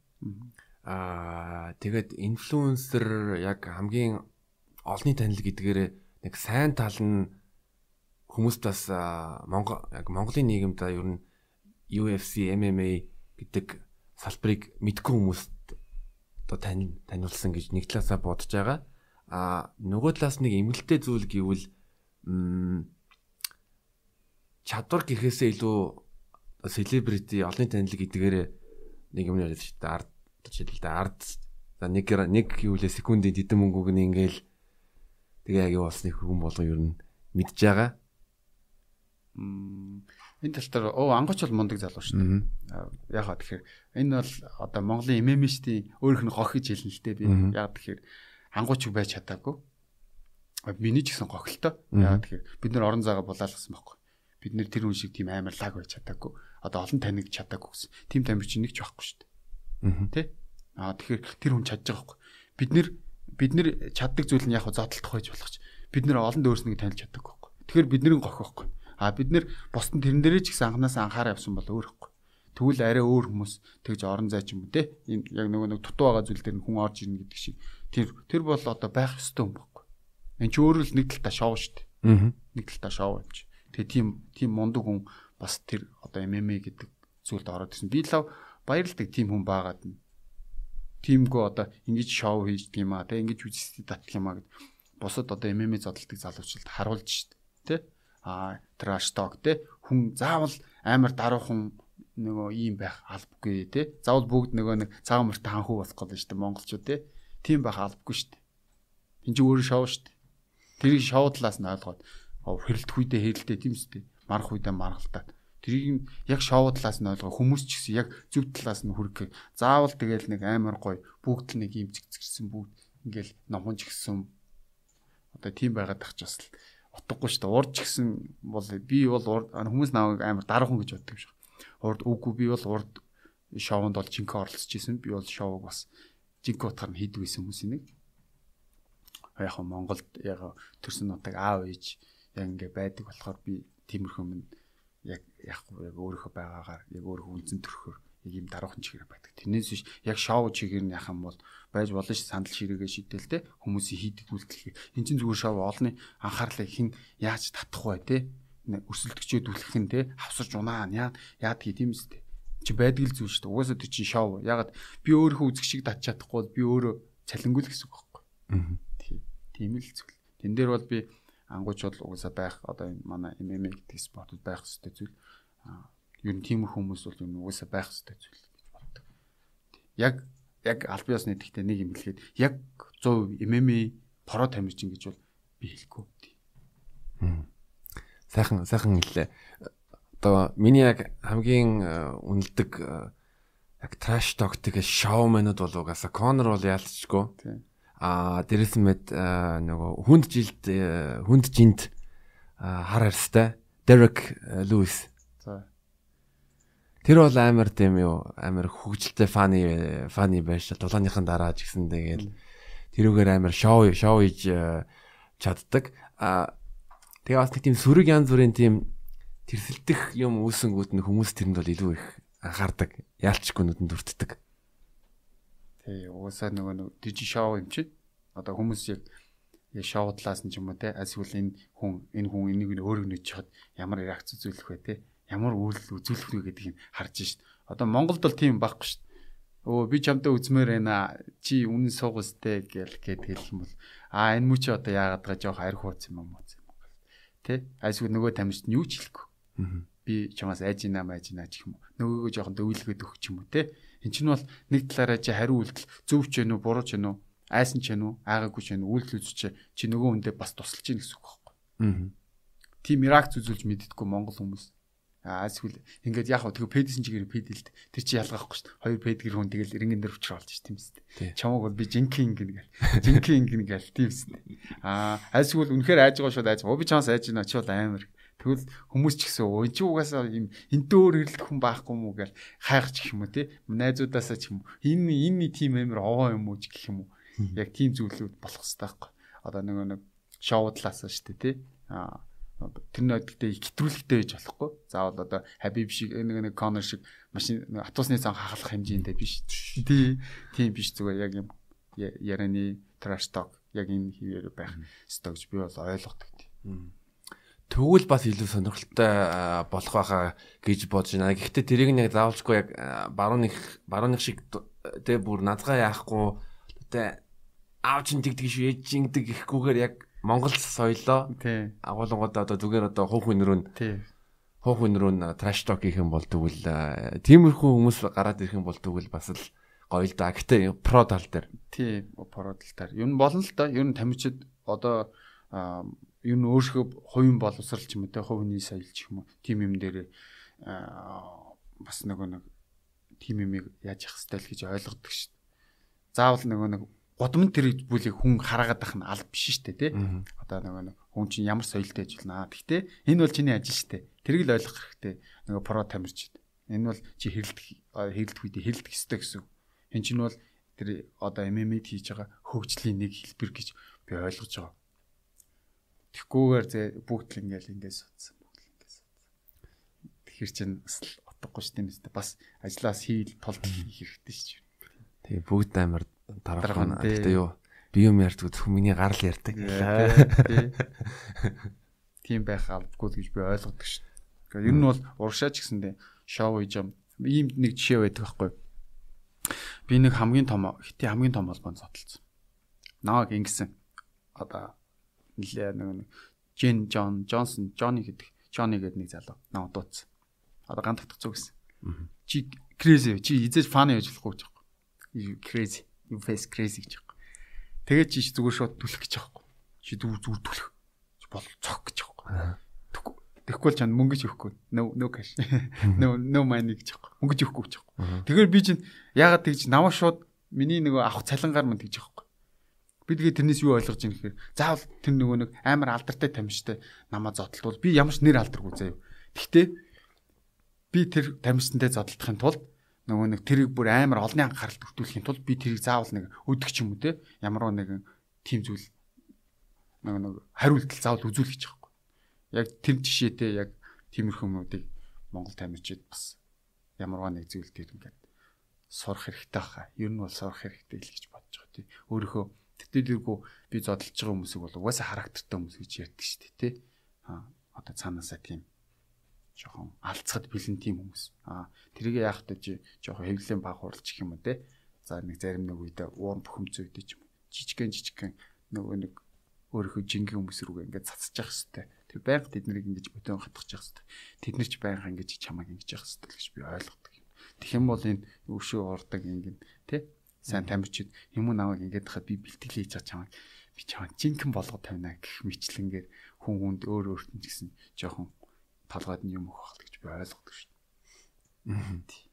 Аа тэгээд инфлюенсер яг хамгийн олонний танил гэдгээр нэг сайн тал нь хүмүүст бас Монгол Монголын нийгэмд ер нь UFC, MMA гэдэг салбарыг мэдгүй хүмүүст одоо тань таниулсан гэж нэг талаасаа бодож байгаа. А нөгөө талаас нэг эмгэлтэй зүйл гэвэл чадвар гэхээсээ илүү селебрити олонний танил гэдгээр нэг юм яриад шүү дээ. Ард жишээлбэл ард за нэг нэг юулээ секундын тэдэн мөнгөг нь ингээл тэгээ яг юу болсныг хүн болгон ер нь мэдж байгаа. Энэ тал дээр оо ангууч бол мундаг залуу шүү дээ. Яг хаа тэгэхээр энэ бол одоо Монголын эмэмэштийн өөрийнх нь гох гэж хэлнэ л дээ би. Яг тэгэхээр ангууч байж чадаагүй. Миний ч гэсэн гохлтой. Яг тэгэхээр бид нар орон зайгаа булаалгасан байхгүй бид нэр тэр хүн шиг тийм амар лаг байж чадаагүй. Одоо олон танигд чадаагүй гэсэн. Тим тамирч нэг ч байхгүй шүү дээ. Тэ? Аа тэгэхээр тэр хүн чадж байгаа байхгүй. Бид нэр бид нэр чаддаг зүйл нь яг зодтолдох байж болох ч бид нэр олон дөөснийг танилж чаддаг байхгүй. Тэгэхээр бидний гох байхгүй. А бид нэр бусдын тэрэн дээрээ ч гэсэн анханасаа анхаараа явсан бол өөр байхгүй. Тэгвэл арай өөр хүмүүс тэгж орон зай ч юм уу те яг нөгөө нэг дутуу байгаа зүйл дээр хүн орж ирнэ гэдэг шиг тэр тэр бол одоо байх ёстой юм байхгүй. Энд чи өөрөө л нэг талтаа шоу шүү дээ. Аа. Нэг талтаа шоу юм чи. Тэгээ тийм тийм мундаг хүн бас тэр одоо MMA гэдэг зүйлд ороод ирсэн. Би лав баярлдаг тийм хүн байгаад нь. Тимгөө одоо ингэж шоу хийж тийм аа те ингэж үзэстэй татах юм аа гэд бусад одоо MMA зодтолтыг залуучууд харуулж дээ. Тэ? Аа trash talk те хүн заавал амар даруухан нөгөө ийм байх албагүй те. Заавал бүгд нөгөө нэг цагаан мөртөө ханхуу болох гэдэг дээ монголчууд те. Тийм байх албагүй дээ. Энд чи өөрөө шоу дээ. Тэрийг шоу талаас нь ойлгоод хэрэлдэх үедээ хэрэлдээ тийм үстэй. Марах үедээ маргалтаад. Тэрийг яг шоу талаас нь ойлгоо хүмүүс ч гэсэн яг зөв талаас нь хүргэх. Заавал тэгэл нэг амар гоё бүгд л нэг юм зэгцгэрсэн бүгд ингээл номхон ч гэсэн одоо тийм байгаад тахч бас утгагүй шүү дээ. Урд ч гэсэн бол би бол хүмүүс намайг амар дараахан гэж боддог юм шиг урд үгүй би бол урд шоунд бол жинхэнэ оролцож исэн. Би бол шоуг бас жинхэнэ утгаар нь хийдэг байсан хүмүүсийн нэг. Яг Монголд яг төрсөн нутаг аав ээж яг ингээ байдаг болохоор би тиймэрхүү юм яг яг өөрийнхөө байгаагаар яг өөрийнхөө үнцэн төрөхөөр яг юм даруухан чигээр байдаг. Тэрнээс биш яг шоу чигээр нь яхан бол байж болно ш сандал ширээгээ шидэл те хүмүүсийн хийдэг үйлдэл. Энд чинь зүгээр шоу олны анхаарлыг хэн яаж татах вэ те? Өрсөлдөгчөө дүлхэх нь те? Хавсарч унаа яа яадгийг тийм үстэй чи байдаг л зүйл шүү дээ. Угаасаа тэр чинь шоу. Ягаад би өөрийнхөө үзэх шиг татч чадахгүй би өөрөө цалингуул гэсэн үг байхгүй. Тийм тийм л зүйл. Тэн дээр бол би ангууч бол угаасаа байх одоо энэ манай MMA гэдэг спортод байх хэрэгтэй зүйл. Ер нь тийм хүмүүс бол энэ угаасаа байх хэрэгтэй зүйл гэж боддог. Яг яг аль биесны гэхдээ нэг юм хэлгээд яг 100% MMA про тамирчин гэж бол би хэлэхгүй сайхан сайхан хэллээ. Одоо миний яг хамгийн үнэлдэг яг trash talk тэгээ showman-ууд бол угаасаа Conor бол яалтчгүй. Аа дээрэс мэд э, нөгөө хүнд жилд хүнд жинд хар харстай Derek Lewis. За. Тэр бол амар тийм юу амар хөвгөлтэй фаны фаны байж дулааныхан дараа ч гэсэн тэгээд тэрүүгээр амар шоу шоу хийж чаддаг. А Тэгээ бас нэг тийм сүрэг янз бүрийн тийм тэрсэлдэх юм үүсэнгүүд нь хүмүүс тэрэнд бол илүү их анхаардаг. Яалчгүй нүдэнд өртдөг. Тий, уусаа нөгөө нэг дижи шоу юм чи. Одоо хүмүүс яг шоу талаас нь ч юм уу те эсвэл энэ хүн энэ хүн энийг өөрөг нөж чад ямар реакц үзүүлэх вэ те ямар үйлдэл үзүүлэх вэ гэдгийг харж шít. Одоо Монголд бол тийм байхгүй шít. Өө би чамтай үзмээр байна. Чи үнэн суугстэй гэл гээд хэлэх юм бол а энэ мөч одоо яагаад байгаа жоох арх хууц юм уу? Тэ? Айсгүй нөгөө тамирчид юу ч хэлэхгүй. Би чамаас айж ийна майж ийна гэх юм уу. Нөгөөгөө жоохон дөвлөгөөд өгч юм уу те. Эн чинь бол нэг талаараа чи хариу үйлдэл зөв ч вэ нү буруу ч вэ нү айсан ч вэ нү аагаагүй ч вэ нү үйлдэл үзэж чи нөгөө хүндээ бас тусалж гин гэсэн үг байхгүй. Аа. Тим реакц үзүүлж мэддэггүй монгол хүмүүс. Аа эсвэл ингээд яг тэгээ пэдсэн чигээр пэдэлд тэр чи ялгаахгүй шүү дээ. Хоёр пэдгэр хүн тэгэл рингэн дээр учраа олж тийм үстэй. Чамаг бол би жинкин ингэн гэл. Жинкин ингэн гэл тийм үстэй. Аа эсвэл үнэхээр айж байгаа айж. Оо би чамаас айж байна чи бол амар. Тэгвэл хүмүүс ч гэсэн өө чи угаасаа юм энтөөр ирэлт хүн байхгүй мүү гэл хайх ч гэх юм уу те. Найзуудаасаа ч юм уу. Энэ энэ тим амар овоо юм уу гэх юм уу. Яг тийм зүйлүүд болох хэрэгтэй байхгүй. Одоо нөгөө нэг шоу талаасаа шүү дээ те. Аа тэр гэхдээ хэтрүүлэгтэй байж болохгүй. Заавал одоо Хабиб шиг нэг нэг Конор шиг машин атусны цан хахалах хэмжээндээ биш. Тий. Тийм биш зүгээр яг юм ярианы trash talk яг энэ хийвэр байх ёстой гэж би бол ойлгодог. Тэгвэл бас илүү сонирхолтой болох байхаа гэж бодож байна. Гэхдээ тэрийг нэг заавалчгүй яг барууных барууных шиг тэ бүр назгаа яахгүй тэ аав чин тэгдэг шүү ээж чин гэдэг ихгүйгээр яг Монгол соёлоо агуулгууд одоо зүгээр одоо хуух рүү хуух рүү траш ток хийх юм бол тэгвэл тиймэрхүү хүмүүс гараад ирэх юм бол тэгвэл бас л гоё л да. Гэтэ про тал дээр. Тий, про тал дээр. Юу нь болно л да. Юу нь тамирчид одоо юу нь өөрсгөө хувийн боловсрал ч юм те хувийн соёл ч юм уу тим юм дээр бас нөгөө нэг тим юмыг яаж явах хэвэл гэж ойлгодог шүү дээ. Заавал нөгөө нэг гудамд тэр бүлийг хүн хараагаад байх нь аль биш шүү дээ тий. Одоо нөгөө нэг хүн чинь ямар соёлтой ажиллана. Гэхдээ энэ бол чиний ажил шүү дээ. Тэрийг л ойлгох хэрэгтэй. Нөгөө про тамирчид. Энэ бол чи хэрэлдэх хэрэлдэх үедээ хэрэлдэх ёстой гэсэн. Энэ чинь бол тэр одоо MMA хийж байгаа хөгжлийн нэг хэлбэр гэж би ойлгож байгаа. Тэгхгүйгээр зэ бүгд л ингээл ингээд судсан. Бүгд л ингээд судсан. Тэгэхэр чин бас л утгагүй шүү дээ. Бас ажлаас хийл толд хэрэгтэй шүү. Тэгээ бүгд амар дараахан. Гэтэ юу би юм ярьдаг хүмүүний гарал ярьдаг. Тийм байх албагүй гэж би ойлгодог шүү. Гэхдээ ер нь бол урагшаач гэсэндээ шоу хийж юм. Ийм нэг жишээ байдаг байхгүй. Би нэг хамгийн том хити хамгийн том холбоонд зодтолсон. Нааг ингэсэн. Одоо нэлээ нэг Жин Джон Джонсон Джонни гэдэг Джонни гэдэг нэг залуу наа дууц. Одоо гантагдах зүг гэсэн. Чи crazy чи эзэж фаны байж болохгүй гэж байна. Crazy. You face crazy гэж байна. Тэгээд чи зүгээр шууд түлэх гэж юм. Чи зүгээр зүгээр түлэх. Бол цог гэж юм. Тэгэхгүй л чанд мөнгө ч өгөхгүй. No no cash. No no money гэж байгаа. Мөнгө ч өгөхгүй гэж байгаа. Тэгэхээр би чинь ягаад тэгж намаа шууд миний нөгөө авах цалингаар мань тэгж байгаа юм. Би тэгээ тэрнээс юу ойлгож байна гэхээр заавал тэр нөгөө нэг амар алдартай тамирчтай намаа зодтолтвол би ямар ч нэр алдаргүй заяа. Гэхдээ би тэр тамирчтай зодтолтохын тулд нөгөө нэг тэрийг бүр амар олонний анхааралд төвтүүлэхийн тулд би тэрийг заавал нэг өдөг ч юм уу те ямар нэгэн тим зүйл нөгөө нэг хариултал заавал үзүүлэх гэж юм. Яг тэр жишээтэй яг тиймэрхүү юмнуудыг Монгол тамирчид бас ямарваа нэг зүйл дээр ингээд сурах хэрэгтэй хаа. Ер нь бол сурах хэрэгтэй л гэж бодож байгаа тий. Өөрийнхөө тэтгэлгүй би зодолж байгаа хүмүүсийг бол угаасаа характертай хүмүүс гэж ярьдаг шүү дээ тий. Аа одоо цаанаасаа тийм жоохон алцахад бэлэн тийм хүмүүс. Аа тэрийг яах вэ жоохон хэвлэлийн баг хурлчих юм уу те. За нэг зарим нэг үедээ уурн бухимц үедээ ч юм уу. Жижигэн жижигэн нөгөө нэг өөрийнхөө жингийн хүмүүс рүүгээ ингээд цацж явах хэвээр. Тэр байнга тэднийг ингэж бөтөн хатгах хэвээр. Тэд нар ч байнга ингэж чамайг ингэж явах хэвээр гэж би ойлгодог юм. Тэгэх юм бол энэ өвшөө ордог ингэн те сайн тамирчид юм намайг ингэж хахад би бэлтгэл хийж чамайг би чамайг жинхэнэ болгоод тавина гэх мэтлэнгээр хүн хүнд өөр өөрт нь гэсэн жоохон толгойд нь юм өгөх гэж би ойлгодог шүү дээ.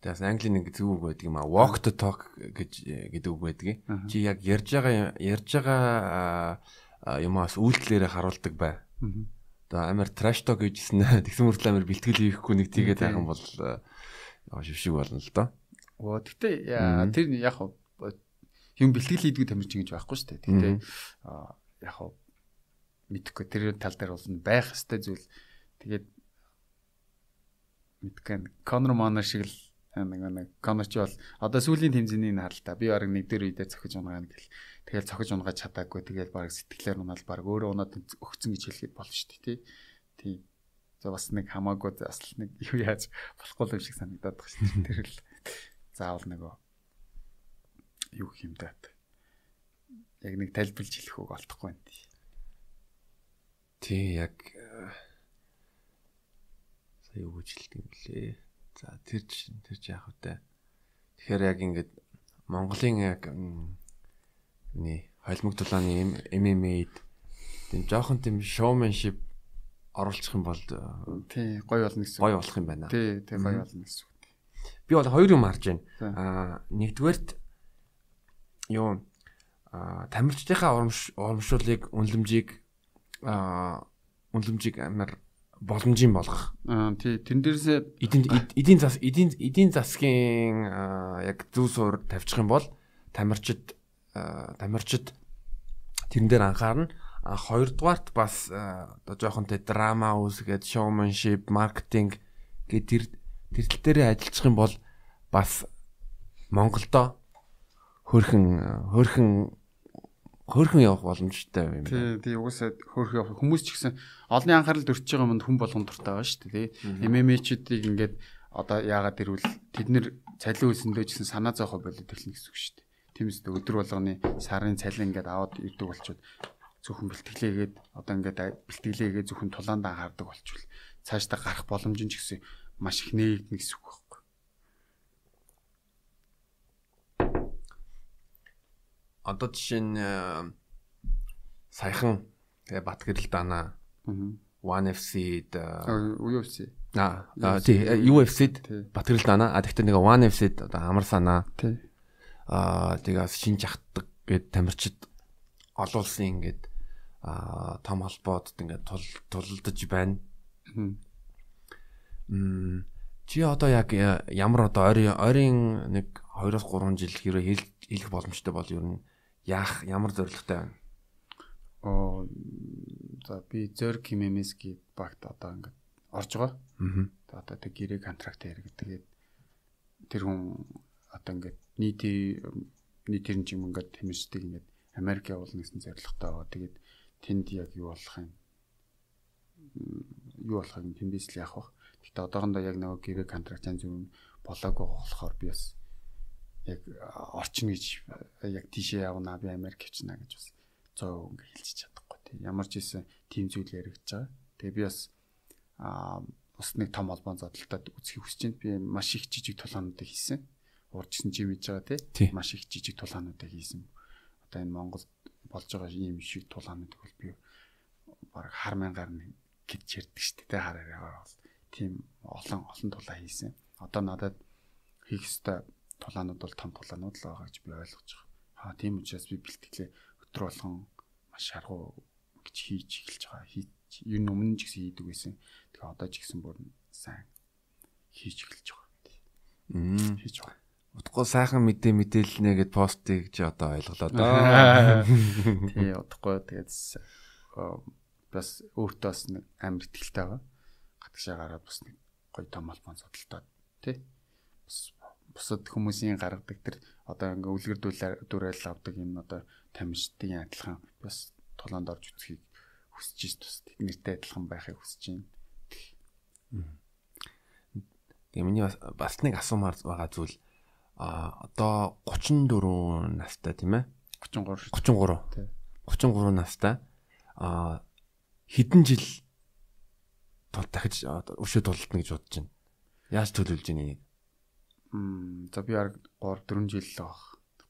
Тэгээс англи нэг зөв үг байдаг юм а walk the talk гэж гэдэг үг байдаг. Чи яг ярьж байгаа ярьж байгаа юмас үйлдэлээрээ харуулдаг бай. Одоо амар trash talk гэжсэн тэгсэн мөртлөө амар бэлтгэл хийхгүй нэг тийгээд байх юм бол яа шившиг болно л доо. Оо тэгтээ тэр яг юм бэлтгэл хийдгүү тамирчин гэж байхгүй шүү дээ. Тэгтээ яг мэдхгүй тэр тал дээр бол байх хэвээр зүйл Тэгээд мэдгэн Конор Манер шиг л нэг нэг Конор ч бол одоо сүүлийн тэмцээний харалтаа би баг нэг дээр үедээ цохиж унагаана гэл. Тэгэл цохиж унагаад чадаагүй тэгэл баг сэтгэлээр унаад баг өөрөө унаад өгцөн гэж хэлэхэд болно шүү дээ тий. За бас нэг хамаагүй бас нэг юу яаж болохгүй юм шиг санагдаад байна шүү дээ. Тэр л заавал нөгөө юу юм даа. Яг нэг тайлбарлаж хэлэх үг олдохгүй байна тий. Яг сая юу гэж хэлдэг юм блэ. За тэр чинь тэр ч яах вэ? Тэгэхээр яг ингээд Монголын яг нэг холимог дулааны MMA-д тийм жоохон тийм showmanship оруулах юм бол тий гоё болно гэсэн. Гоё болох юм байна. Тий, тий гоё болно гэсэн. Би бол хоёр юм харж байна. Аа нэгдүгээрт юу аа тамирчдынхаа урамшуулыг үнэлэмжийг аа үнэлэмжийг амар боломжийн болгох. Аа тий тэн дээрсээ эдийн эдийн зас эдийн эдийн засгийн яг зөв суур тавьчих юм бол тамирчид тамирчид тэрэн дээр анхаарна. А хоёрдугаарт бас одоо жоохон тэ драма үүсгээд showmanship, marketing гэдэг тэр тэр тал дээр ажиллах юм бол бас Монголдо хөрхөн хөрхөн хөөрхөн явах боломжтой юм байна. Тий, тий угсаа хөөрхөн явах хүмүүс ч гэсэн олонний анхаарал өртөж байгаа юмд хүн болгон дуртай байгаа шүү дээ. Тий. ММА-чүүдийг ингээд одоо яагаад ирвэл тэд нэр цалин үлсэндөө гэсэн санаа зовхо болоод эхэлнэ гэсэн үг шүү дээ. Тиймээс өдөр болгоны сарын цалин ингээд аваад ирдэг болчоод зөвхөн бэлтгэлээгээд одоо ингээд бэлтгэлээгээ зөвхөн тулаанд анхаардаг болчвол цаашдаа гарах боломж нь ч гэсэн маш их нээгдэнэ гэсэн үг одоо жишээ нь э, саяхан тэгээ Батгэрэл дана. One FC-д UFC. Аа тий UFC-д Батгэрэл дана. А тэгтээ нэг One FC-д одоо амар санаа. Тий. Аа тэгээс шинж ахдаг гэд тамирчид олон улсын ингээд аа том холбоод ингээд тул тулдаж байна. Чи одоо яг э, ямар одоо ойрын ойрын нэг 2-3 жил хэрэг хэлэх боломжтой бол ер нь яах ямар зорилготой байна? оо за би Зерк Химемески багт одоо ингээд орж байгаа. Аа. Одоо тэг гэрээ контракт хэрэг тэгээд тэр хүн одоо ингээд нийтийн нийтийн юм ингээд тэмэрчдэг ингээд Америк явуулна гэсэн зорилготой байгаа. Тэгээд тэнд яг юу болох юм юу болохыг тэндээс л яах вэ? Гэхдээ одоохондоо яг нөгөө гэрээ контракт янз бүр болоогүй болохоор би бас яг орчин гэж яг тийшээ явна би Америк явчихна гэж бас зөө ингээ хэлчих чадахгүй тийм ямар ч ийсэн тийм зүйл яригдж байгаа. Тэгээ би бас аа бас нэг том холбоон зодтолтод үзхийг хүсэж байна. Би маш их жижиг тулаануудыг хийсэн. Урдчсан жим хийж байгаа тийм маш их жижиг тулаануудыг хийсэн. Одоо энэ Монголд болж байгаа ийм шиг тулаанууд бол би баг хар мянгаар гэж ярьдаг шүү дээ хараараа бол тийм олон олон тулаа хийсэн. Одоо надад хийх ёстой тулаанууд бол том тулаанууд л байгаа гэж би ойлгож байгаа. Аа тийм учраас би бэлтгэлээ өтөр болгон маш шаргуу гэж хийж эхэлж байгаа. Хийж юу өмнө ч гэсэн хийдэг байсан. Тэгээ одоо ч гэсэн бүр сайн хийж эхэлж байгаа. Мм. Хийж байгаа. Утгагүй сайхан мэдээ мэдээлнэ гэд постыг чи одоо ойлголоо доо. Тий, утгагүй тэгээд бас өөртөө бас нэг амар ихтэй байгаа. Гадагшаа гараад бас нэг гоё том албан судалтаад тий. Бас бусад хүмүүсийн гаргадаг тэр одоо ингээ үлгэр дүүрэл авдаг энэ одоо тамирчдын адилхан бас тулаанд орж үзхийг хүсэж шít бас тэднэртэй адилхан байхыг хүсэж байна. Тэгээ миний бас нэг асуумаар байгаа зүйл а одоо 34 настай тийм ээ 33 33 тий. 33 настай а хэдэн жил дахиж өшөө тултна гэж бодож байна. Яаж төлөвлөж байна энийг? Мм за би яг 3 4 жил л баг.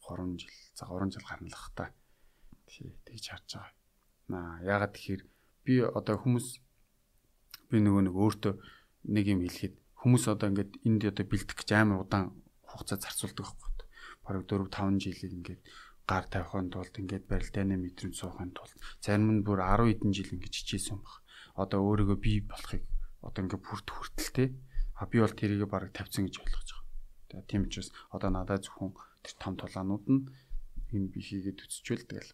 3 жил. За 3 жил гарна л бах та. Тэгж харж байгаа. Наа ягаад тэгэхээр би одоо хүмүүс би нөгөө нэг өөртөө нэг юм хэлэхэд хүмүүс одоо ингээд энд одоо бэлдэх гэж амар удаан хугацаа зарцуулдаг байхгүй. Бараг 4 5 жилийг ингээд гар тавихын тулд ингээд барилдааны мэдрэмж суухын тулд зарим нь бүр 10 хэдэн жил ингэж хичээсэн баг. Одоо өөрийгөө бий болохыг одоо ингээд бүрт хүртэл те. А би бол тэрийг бараг тавьсан гэж ойлгож байгаа. Тийм учраас одоо надад зөвхөн тэр том тулаанууд нь энэ би хийгээд үсчвэл тэгэл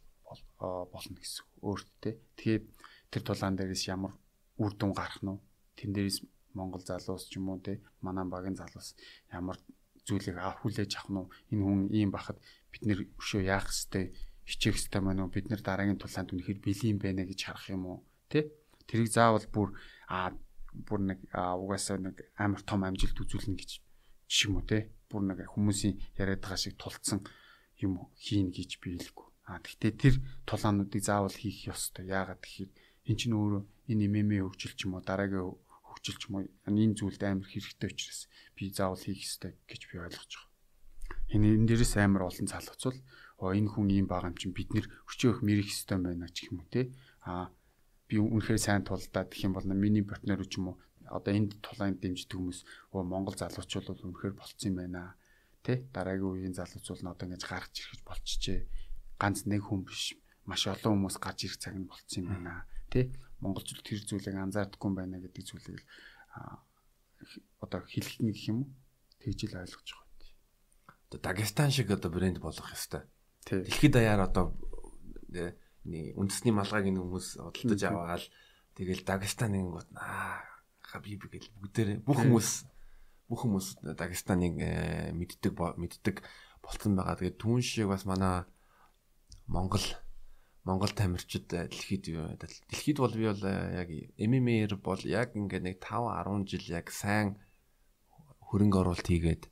болно гэсэн өөртөө. Тэгээд тэр тулаан дээрээс ямар үр дүн гарах нь тэн дээрээс Монгол залуус ч юм уу те манай багийн залуус ямар зүйлийг авах хүлээж авах нь энэ хүн ийм бахад бид нэр өшөө яах хэвтэй хичээх хэвтэй мань уу бид нар дараагийн тулаанд үнэхээр бэлэн байна гэж харах юм уу те тэрийг заавал бүр а бүр нэг угаасаа нэг амар том амжилт үзүүлнэ гэж жишээ юм уу те. Бүр нэг хүмүүсийн яриад байгаа шиг тулцсан юм хийн гэж би хэлэхгүй. А гэхдээ тэр тулаануудыг заавал хийх ёстой. Яагаад гэхээр эн чинь өөрөө энэ мэмэ хөгжил ч юм уу дараагийн хөгжил ч юм уу энэ зүйлд амар хэрэгтэй учраас би заавал хийх ёстой гэж би ойлгож байгаа. Энэ энэ дээрээс амар олон залхуцвал оо энэ хүн ийм байгаа юм чинь бид нэр өчөөх мэрэх ёстой байна ч юм уу те. А би үнэхээр сайн тулдаад гэх юм бол миний партнер ч юм уу одоо энд тулаанд дэмждэг хүмүүс оо Монгол залуучууд бол үнэхээр болцсон юм байна. Тэ дараагийн үеийн залуучууд нь одоо ингэж гарч ирэх болчихжээ. Ганц нэг хүн биш маш олон хүмүүс гарч ирэх цаг нь болцсон юм байна. Тэ монголчууд тэр зүйлийг анзаардаггүй юм байна гэдэг зүйлийг одоо хэлэх нэг юм уу? Тэгж л ойлгож байгаа. Одоо Дагестан шиг одоо брэнд болох ёстой. Дэлхийд даяар одоо үндэсний малгайг энэ хүмүүс худалдаж аваад тэгэл Дагестанын гот аа хабиб гэл бүгдээр бүх хүмүүс бүх хүмүүс Дагестаныг мэддэг мэддэг болцсон байгаа. Тэгээд түүн шиг бас манай Монгол Монгол тамирчид дэлхийд дэлхийд бол би бол яг MMA-ээр бол яг ингээд нэг 5 10 жил яг сайн хөрөнгө оруулалт хийгээд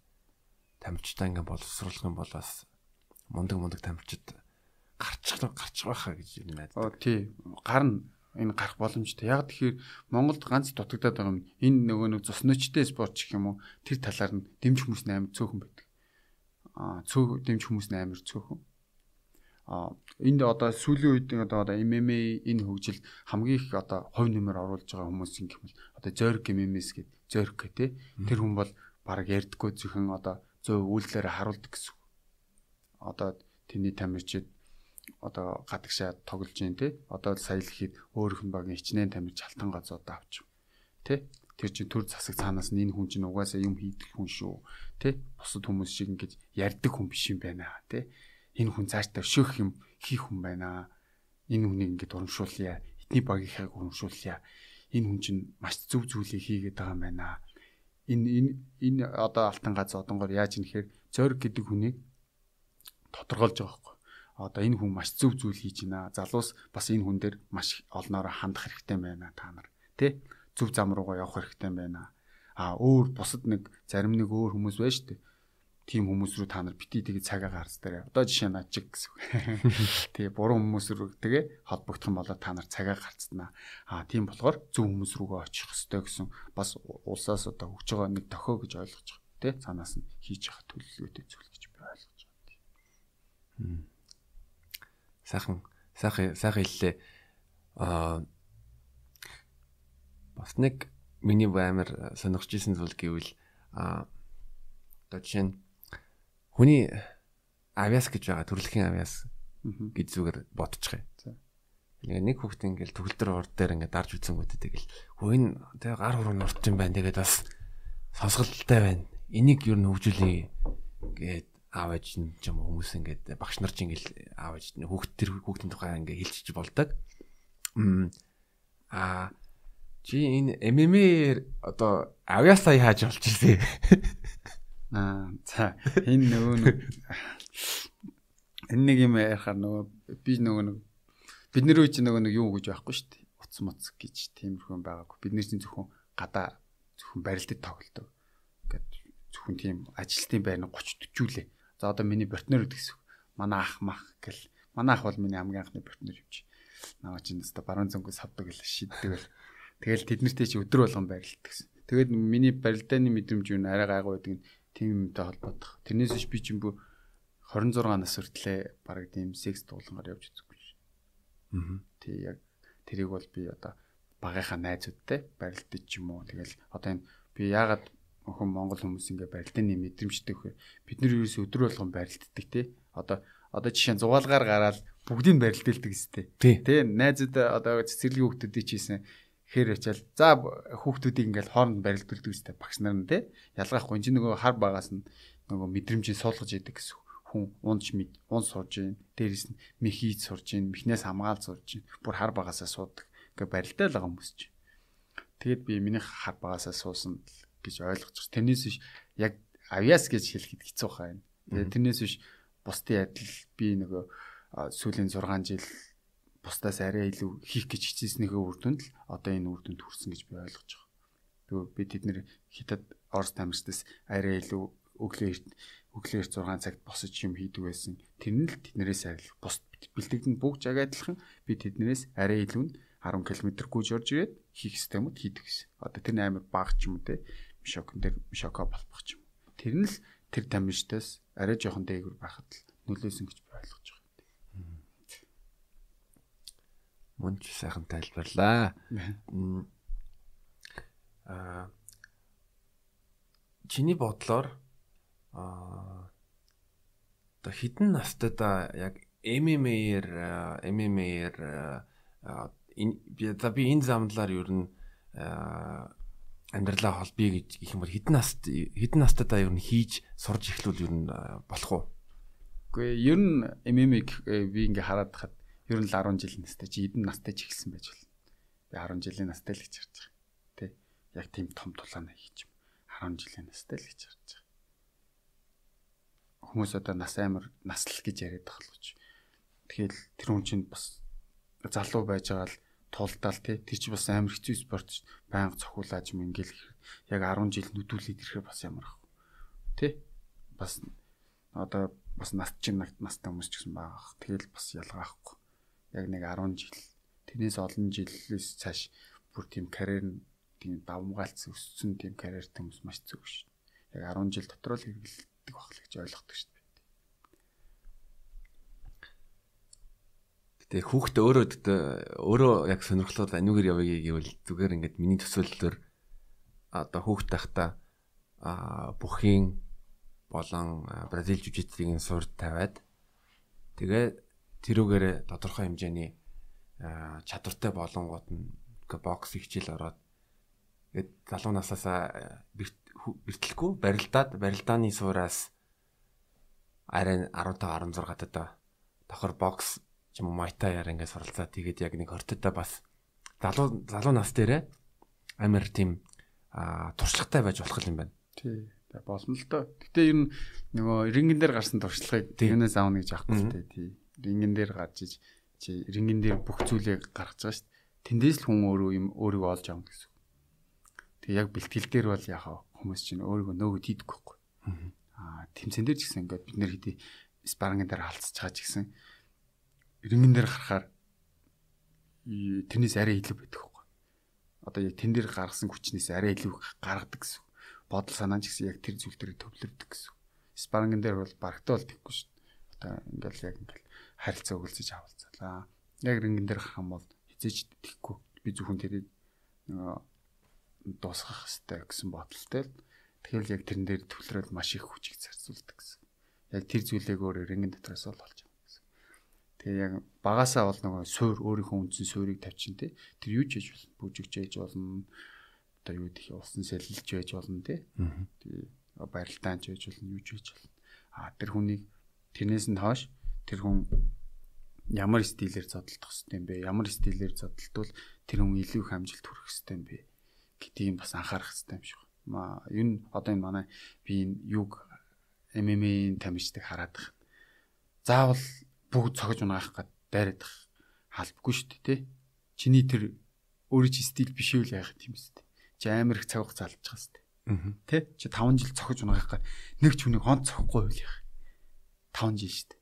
тамирчдаа ингээд боловсруулах юм бол бас мундаг мундаг тамирчид гарч гарч байхаа гэж юм найдаа. Оо тий. Гарна энэ гарах боломжтой. Яг тэгэхээр Монголд ганц дутагдаад байгаа юм. Энэ нөгөө нэг цосночтой спорт гэх юм уу? Тэр талаар нь дэмж хүмүүс амар цөөхөн байдаг. Аа цөөх дэмж хүмүүс амар цөөхөн. Аа энд одоо сүүлийн үед одоо одоо MMA энэ хөгжил хамгийн их одоо хувь нэмэр оруулж байгаа хүмүүс юм гэвэл одоо Зорг MMA-с гээд Зорг тий. Тэр хүн бол баг ярдггүй зөвхөн одоо зөв үйлдэлээр харуулдаг гэсэн. Одоо тэний тамирчид одоо гадагшаа тоглож जैन те одоо сая л ихэд өөрөх нь багийн хичнээн тамирч халтан газууд авч те тэр чин төр засаг цаанаас нь энэ хүн чинь угаасаа юм хийдэг хүн шүү те бусад хүмүүс шиг ингэж ярьдаг хүн биш юм байна те энэ хүн цаашдаа өшөөх юм хийх хүн байна энэ хүнийг ингээд урамшуулъя. Эдний багийнхаа урамшуулъя. Энэ хүн чинь маш зөв зүйлийг хийгээд байгаа юм байна. Энэ энэ энэ одоо алтан газ одонгоор яаж юм нэхэр зориг гэдэг хүнийг тодорхойлж байгаа. Одоо энэ хүн маш зөв зүйл хийж байна. Залуус бас энэ хүн дээр маш олноороо хандах хэрэгтэй байна та нар. Тэ? Зөв зам руугаа явах хэрэгтэй байна. А өөр бусад нэг зарим нэг өөр хүмүүс байна шүү дээ тийм хүмүүс рүү та нар бити тэгээ цагаа гарцдаарай. Одоо жишээ нь ачиг гэсэн. Тэгээ буруу хүмүүс рүү тэгээ холбогдох юм болоо та нар цагаа гарцдана. Аа тийм болохоор зөв хүмүүс рүүгээ очих хэрэгтэй гэсэн бас улсаас одоо хөгж байгаа нэг тохио гэж ойлгож байгаа. Тэ цаанаас нь хийж явах төлөвлөгөөтэй зүйл гэж би ойлгож байгаа. Сайхан сайхан сайхан хэллээ. Аа бас нэг миний баймар сонирхож исэн зүйл гэвэл аа одоо жишээ нь хүний авиас гэж байгаа төрөлхийн авиас гэж зүгээр бодчихъя. Тэгээ нэг хүүхд ингээл төгөлдөр ор дээр ингээд дарж үзэнгүүтээ тэгэл хөө энэ тэгээ гар хуруу нурч юм байна. Тэгээд бас сонсголттой байна. Энийг юу н хөгжүүлээ гээд аав ээж нь ч юм хүмүүс ингээд багш нар ч ингээл аав ээж нь хүүхд тэр хүүхдийн тухай ингээд хэлчихэж болдог. Аа чи энэ MMA одоо авиасаа яаж олж ирсэн? Аа за энэ нөгөө нэг энэ нэг юм яхаар нөгөө би нөгөө нэг бид нэр үуч нөгөө нэг юу гэж байхгүй шүү дээ. Утас моц гэж тиймэрхүү байгаагүй. Бид нэр чинь зөвхөн гадаа зөвхөн барилдад тоглодог. Ингээд зөвхөн тийм ажилтны байрны 30 40 За одоо миний партнер гэсэн. Манай ах мах гэл. Манай ах бол миний хамгийн анхны партнер юм чи. Наваа чинь өстө баруун зөнгөө савдаг гэл шийддэг гэл. Тэгэл тэднэртэй чи өдөр болгон барилддаг гэсэн. Тэгээд миний барилдааны мэдрэмж юу арай гайгүй байдаг нь тийм юмтай холбоотох. Тэрнээс биш би чинь бүр 26 нас хүртлээр баг тийм секс дуулангаар явж үзэхгүй шээ. Аа. Тий яг тэрийг бол би одоо багийнхаа найзуудтай барилдаж ч юм уу. Тэгэл одоо энэ би яагаад охин монгол хүмүүс ингээ барилдааны мэдрэмжтэй вэхээр бид нар ерөөс өдөр болгон барилддаг тий. Одоо одоо жишээ нь зугаалгаар гараад бүгдийг барилдэлдэг өстэй. Тий. Найзууд одоо цэцэрлэгийн хүүхдүүдийг чийсэн хэр ячаал за хүүхдүүдийг ингээл хооронд барилдуулдаг үстэй багш нар нь те ялгаахгүй энэ нөгөө хар багаас нь нөгөө мэдрэмжийг суулгаж идэг гэсэн хүн унж унж сурж гин дээрэс нь мэх хийж сурж гин мехнээс хамгаалж сурж гин бүр хар багаасаа суудаг ингээ барилдаа л байгаа хүмүүс чи тэгэд би миний хар багаасаа суусан гэж ойлгож байна тэрнээс биш яг авиас гэж хэлэхэд хэцүү хаа юм тэгээ тэрнээс биш бусдын адил би нөгөө сүүлийн 6 жил бусдаас арай илүү хийх гэж хичээснийхээ үр дүнд л одоо энэ үр дүнд хүрсэн гэж би ойлгож байгаа. Тэгвэл би тэднэр хятад Орос тамирчдаас арай илүү өглөө өглөөр 6 цагт босож юм хийдэг байсан. Тэр нь л тэднэрээс арай бус бэлтгэн бүгд яг адилхан би тэднэрээс арай илүү нь 10 км гүйж орж ирээд хийх системүүд хийдэг гэсэн. Одоо тэр амар баг ч юм уу те мишокон дээр мишоко болбох ч юм. Тэр нь л тэр тамирчдаас арай жоохон дээгүр байхад л нөлөөсөн гэж би ойлгож байгаа. Мөн ч сайхан тайлбарлаа. Аа чиний бодлоор аа одоо хідэн настайда яг MMA-ээр MMA-ээр энэ би энэ замдлаар ер нь амьдралаа холбъё гэж гэх юм бол хідэн наст хідэн настайда ер нь хийж сурж эхлүүл ер нь болох уу? Үгүй ер нь MMA-г э, би ингээ хараад хахад ер нь л 10 жилийн настай чи эдэн настай ч ихсэн байж болно. Би 10 жилийн настай л гэж харж байгаа. Тэ. Яг тийм том тулаана хийж юм. 10 жилийн настай л гэж харж байгаа. Хүмүүс одоо нас амар наслал гэж яриад байгаа л гэж. Тэгэхээр тэр хүн чинь бас залуу байж байгаа л тулдаал тий. Тэр чи бас амар хэцүү спорт байнга цохиулааж юм ингээл яг 10 жил нүдүүлээд ирэхээр бас ямар ах. Тий. Бас одоо бас нас чинь настай хүмүүс ч гэсэн байгаа. Тэгэл бас ялгаахгүй яг нэг 10 жил тэрнээс олон жилээс цааш бүр тийм карьер тийм давмгаалц өссөн тийм карьертэй хүмүүс маш зөв шүү. Яг 10 жил дотор л хэрэгэлдэг байх л гэж ойлгодог шүү. Гэтэ хүүхдээ өөрөө өөрөө яг сонирхлоор аниугэр явъя гэвэл зүгээр ингээд миний төсөөллөөр одоо хүүхд тахта а бүхийн болон бразил жүжигчдийн сурд тавиад тэгээ тэрүүгээр тодорхой хэмжээний чадвартай болонгууд нь бокс хичээл ороод тэгээд залуу насаасаа бэртлэхгүй барилдаад барилдааны суураас арай 15 16 таа давхар бокс юм майтаяар ингээд суралцаа тэгээд яг нэг хортодоо бас залуу залуу нас дээрээ амар тийм туршлагатай байж болох юм байна. Тий. Болно л доо. Гэтэ ер нь нөгөө рингэн дээр гарсан туршлагыг тэрнээс аавна гэж аахгүй л дээ. Тий. Рингэн дээр гарч иж чи рингэн дээр бүх зүйлийг гаргаж байгаа шүү дээ. Тэндээс л хүн өөрөө юм өөрийгөө олж авна гэсэн. Тэгээ яг бэлтгэл дээр бол яхаа хүмүүс чинь өөрийгөө нөөгөө тийдэггүй байхгүй. Аа тэмцэн дээр ч гэсэн ингээд бид нэр хэдий спарингийн дээр халцж байгаа ч гэсэн рингэн дээр гарахаар тэрнээс арай илүү байдаг байхгүй. Одоо яг тэн дээр гаргасан хүчнээс арай илүү гаргадаг гэсэн. Бодол санаа ч гэсэн яг тэр зүйл дээр төвлөрдөг гэсэн. Спарингийн дээр бол барагтаа бол тэггүй шүү дээ. Одоо ингээл яг ингээл харилцаа өгөлцөж авалцалаа. Яг рингэн дээр гарах юм бол хизээч тэхгүй. Би зөвхөн тэрийг нөгөө дуусгах хэрэгтэй гэсэн бодолтой л тэгэхээр яг тэрэн дээр төвлөрөөд маш их хүчийг зарцуулдаг гэсэн. Яг тэр зүйлийг өөр рингэн дотроос олж. Тэгээ яг багасаа бол нөгөө суур өөрийнхөө үндсэн суурийг тавьчин те. Тэр юу ч хийж болно. Бүжигч хийж болно. Одоо юу гэх улсан сэлэлж байж болно те. Тэгээ барилдаанч хийж болно, юу ч хийж болно. А тэр хүнийг тэрнээс нь хойш тэр хүн ямар стилээр зодтолдох хэрэгтэй юм бэ? Ямар стилээр зодтолтвол тэр хүн илүү их амжилт хүрэх хэрэгтэй юм бэ? гэдгийг бас анхаарах хэрэгтэй юм шиг. Ма юу одоо энэ манай би энэ юг MMA-ийн тамирчдаг хараад байна. Заавал бүгд цогж унаах гад дайраад халбгүй шүү дээ, тий? Чиний тэр өөрөө чи стил биш үү л яах юм бэ? Чи амар их цаг хугацаа алдчих хэвээр. Аа. Тэ? Чи 5 жил цохиж унаах гад нэг ч хүнийг хонц цохгүй үйл яах. 5 жил шүү дээ.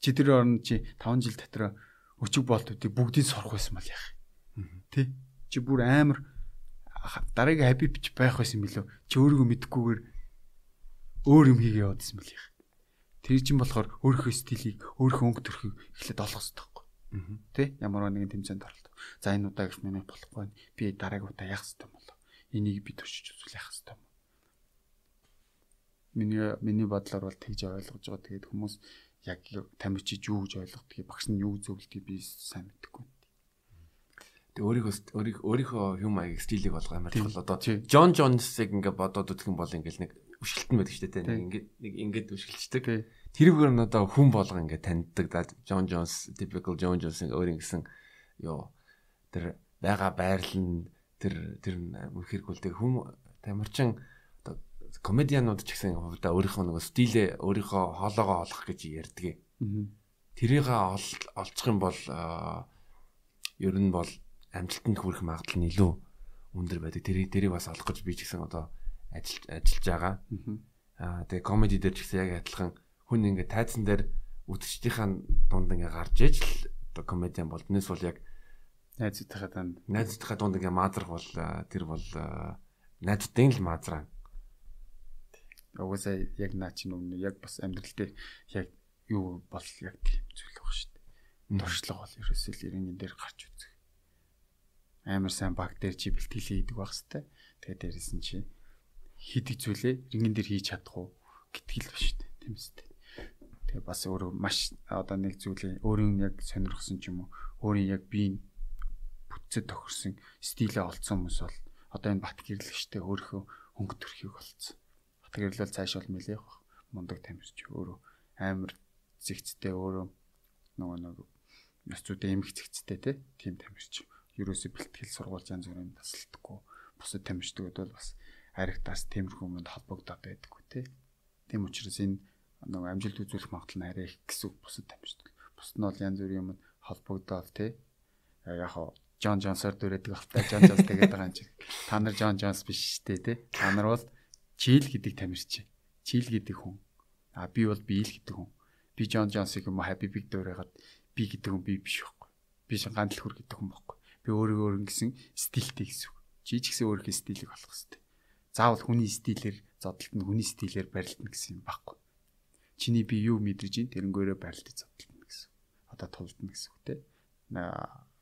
Чи тэр орнд чи 5 жил дотор өчиг болтуудыг бүгдийг сурах байсан бол яах. Тэ? Чи бүр амар дараагийн хабибч байх байсан билүү? Чи өөрийгөө мэдхгүйгээр өөр юм хийгээ явуулсан мэл яах. Тэр чинь болохоор өөрийнхөө стилийг, өөрийнхөө өнгө төрхийг эхлээд олох хэрэгтэй байхгүй. Тэ? Ямар нэгэн тэмцээнд оролдох. За энэ удаа гэж миний болохгүй. Би дараагийн удаа яах хэрэгтэй юм болоо. Энийг би төрчиж үзүүл яах хэрэгтэй юм. Миний миний бодлоор бол тэгж ойлгож байгаа. Тэгээд хүмүүс яг тамирчиж юу гэж ойлгодгийг багш нь юу зөвлөдгийг би сайн мэдэхгүй. Тэг өөрийнхөө өөрийнхөө юм аяг стилийг олго амар чухал. Одоо Джон Джонсыг ингээ бодоод үзэх юм бол ингээл нэг өшгөлтөн байдаг шүү дээ. Нэг ингээд нэг ингээд өшгөлчдөг. Тэрүүгээр нь одоо хүн болго ингээ таньдаг. Да Джон Джонс, typical Джон Джонс өөр ингэсэн ёо тэр байгаа байрлал нь тэр тэр хэрхүүлдэг хүм тамирчин одоо комедианууд ч гэсэн хувьдаа өөрийнхөө нөгөө стилээ өөрийнхөө хоолоогоо олох гэж ярьдаг. Тэрийг олчих юм бол ер нь бол амжилтанд хүрэх магадлал нь илүү өндөр байдаг. Тэрийг тэрийг бас олох гэж би ч гэсэн одоо ажиллаж ажиллаж байгаа. Аа тэгээ комеди дээр ч гэсэн яг адилхан хүн ингээ тайзан дээр үтгчдийнхаа дунд ингээ гарч иж л одоо комедиан бол тэрнээс бол яг найзуудынхаа дунд найзуудынхаа дунд ингээ маазрах бол тэр бол найзуудын л маазраа угаасаа яг наа чинь өмнө яг бас амьдрал дээр яг юу бол яг тийм зүйл баг шүү дээ. Туршлага бол ерөөсөө л иргэн дээр гарч үзэх. Амар сайн баг дээр чи бэлтгэлээ хийдэг байх хэвээр. Тэгээд дээрэс нь чи хийдэг зүйлээ иргэн дээр хийж чадах уу гэтгэл дээ. Тийм үстэй. Тэгээ бас өөрөө маш одоо нэг зүйлээ өөрийн яг сонирхсан ч юм уу өөрийн яг бие бүтцэд тохирсон стилээ олцсон хүмүүс бол одоо энэ бат гэрлэгчтэй өөрийнхөө хөнгө төрхийг олцсон Тэгэлэл цааш бол нэлээх бах. Мундаг тамирч өөрөө амар зэгцтэй өөрөө нөгөө нэг яцуудаа эмх зэгцтэй тийм тамирч. Ерөөсө бэлтгэл сургууль янз бүрийн тасалдаггүй. Бусад тамирчдад бол бас аригтаас тиймэрхүү юмд холбогдоод байдаггүй тий. Тийм учраас энэ нөгөө амжилт үзүүлэх магадлал нь арай их гэсэн бусад тамирчд. Бусад нь бол янз бүрийн юмд холбогдоод тий. Яг хаа Джон Джонсоор дүрээдэг ахтай Джон Джонс тэгээд байгаа юм чи. Та нар Джон Джонс биш шүү дээ тий. Та нар бол Чил гэдэг тамирчин. Чил гэдэг хүн. А би бол би л гэдэг хүн. Би Джон Джонсыг юм Happy Big дуурайгаад би гэдэг хүн би биш байхгүй. Би шин гандл хөр гэдэг хүн байхгүй. Би өөрийгөө өөр гэсэн стилтэй гэсэн. Гэсэн өөрийнхөө стилийг олох хэрэгтэй. Заавал хүний стилээр зодтолт нь хүний стилээр барилдана гэсэн юм байхгүй. Чиний би юу мэдэрж ин тэрнгөөрөө барилдаж зодтолтно гэсэн. Одоо тулдна гэсэн үг те.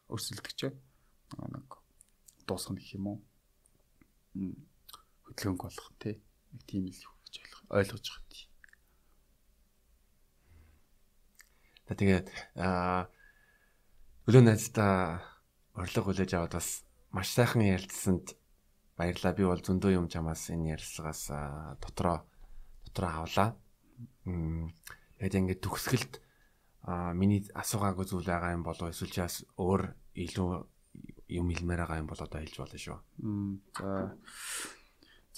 Өрсөлдөгч нэг дуусгах гэх юм уу? хөдөлгөөнг болох те нэг тийм л гэж ойлгож байгаа тийм. Тэгээд аа өлөө найздаа орлого хүлээж аваад бас маш сайхан ярилцсанд баярлалаа. Би бол зөндөө юм чамаас энэ ярилцлагаас дотроо дотроо авлаа. Тэгээд ингээд төгсгөлд миний асуугаагүй зүйл байгаа юм болов эсвэл чи бас өөр илүү юм хэлмээр байгаа юм бол одоо хэлж болно шүү. За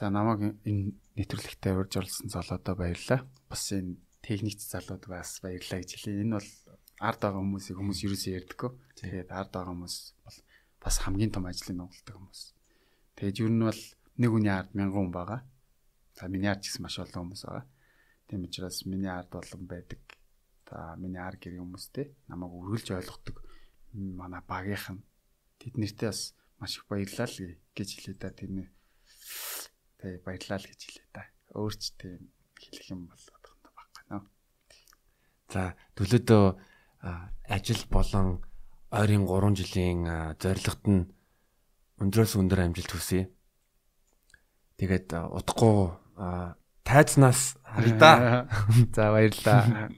За намайг энэ нэвтрүүлэгтээ урьж оролцсон залуудаа баярлалаа. Бас энэ техникч залууд бас баярлалаа гэж хэлье. Энэ бол ард байгаа хүмүүсийг хүмүүс ерөөсөө ярьдаггүй. Тэгээд ард байгаа хүмүүс бол бас хамгийн том ажлыг нугалдаг хүмүүс. Тэгээд ер нь бол нэг үний ард мянган хүн байгаа. За миний ард гэсэн маш олон хүмүүс байгаа. Тийм учраас миний ард болон байдаг. За миний ар гэр хүмүүстэй намайг үргэлж ойлгодог манай багийнх нь тэднэртээ бас маш их баярлалаа гэж хэлээ да тийм нэ Тэг баярлалаа л гэж хэлээ да. Өөрч тийм хэлэх юм бол одохтой байхгүй нөө. За төлөөдөө ажил болон ойрын 3 жилийн зорилгот нь өндрөөс өндөр амжилт хүсье. Тэгээд утгагүй тайзнаас харъя да. За баярлалаа.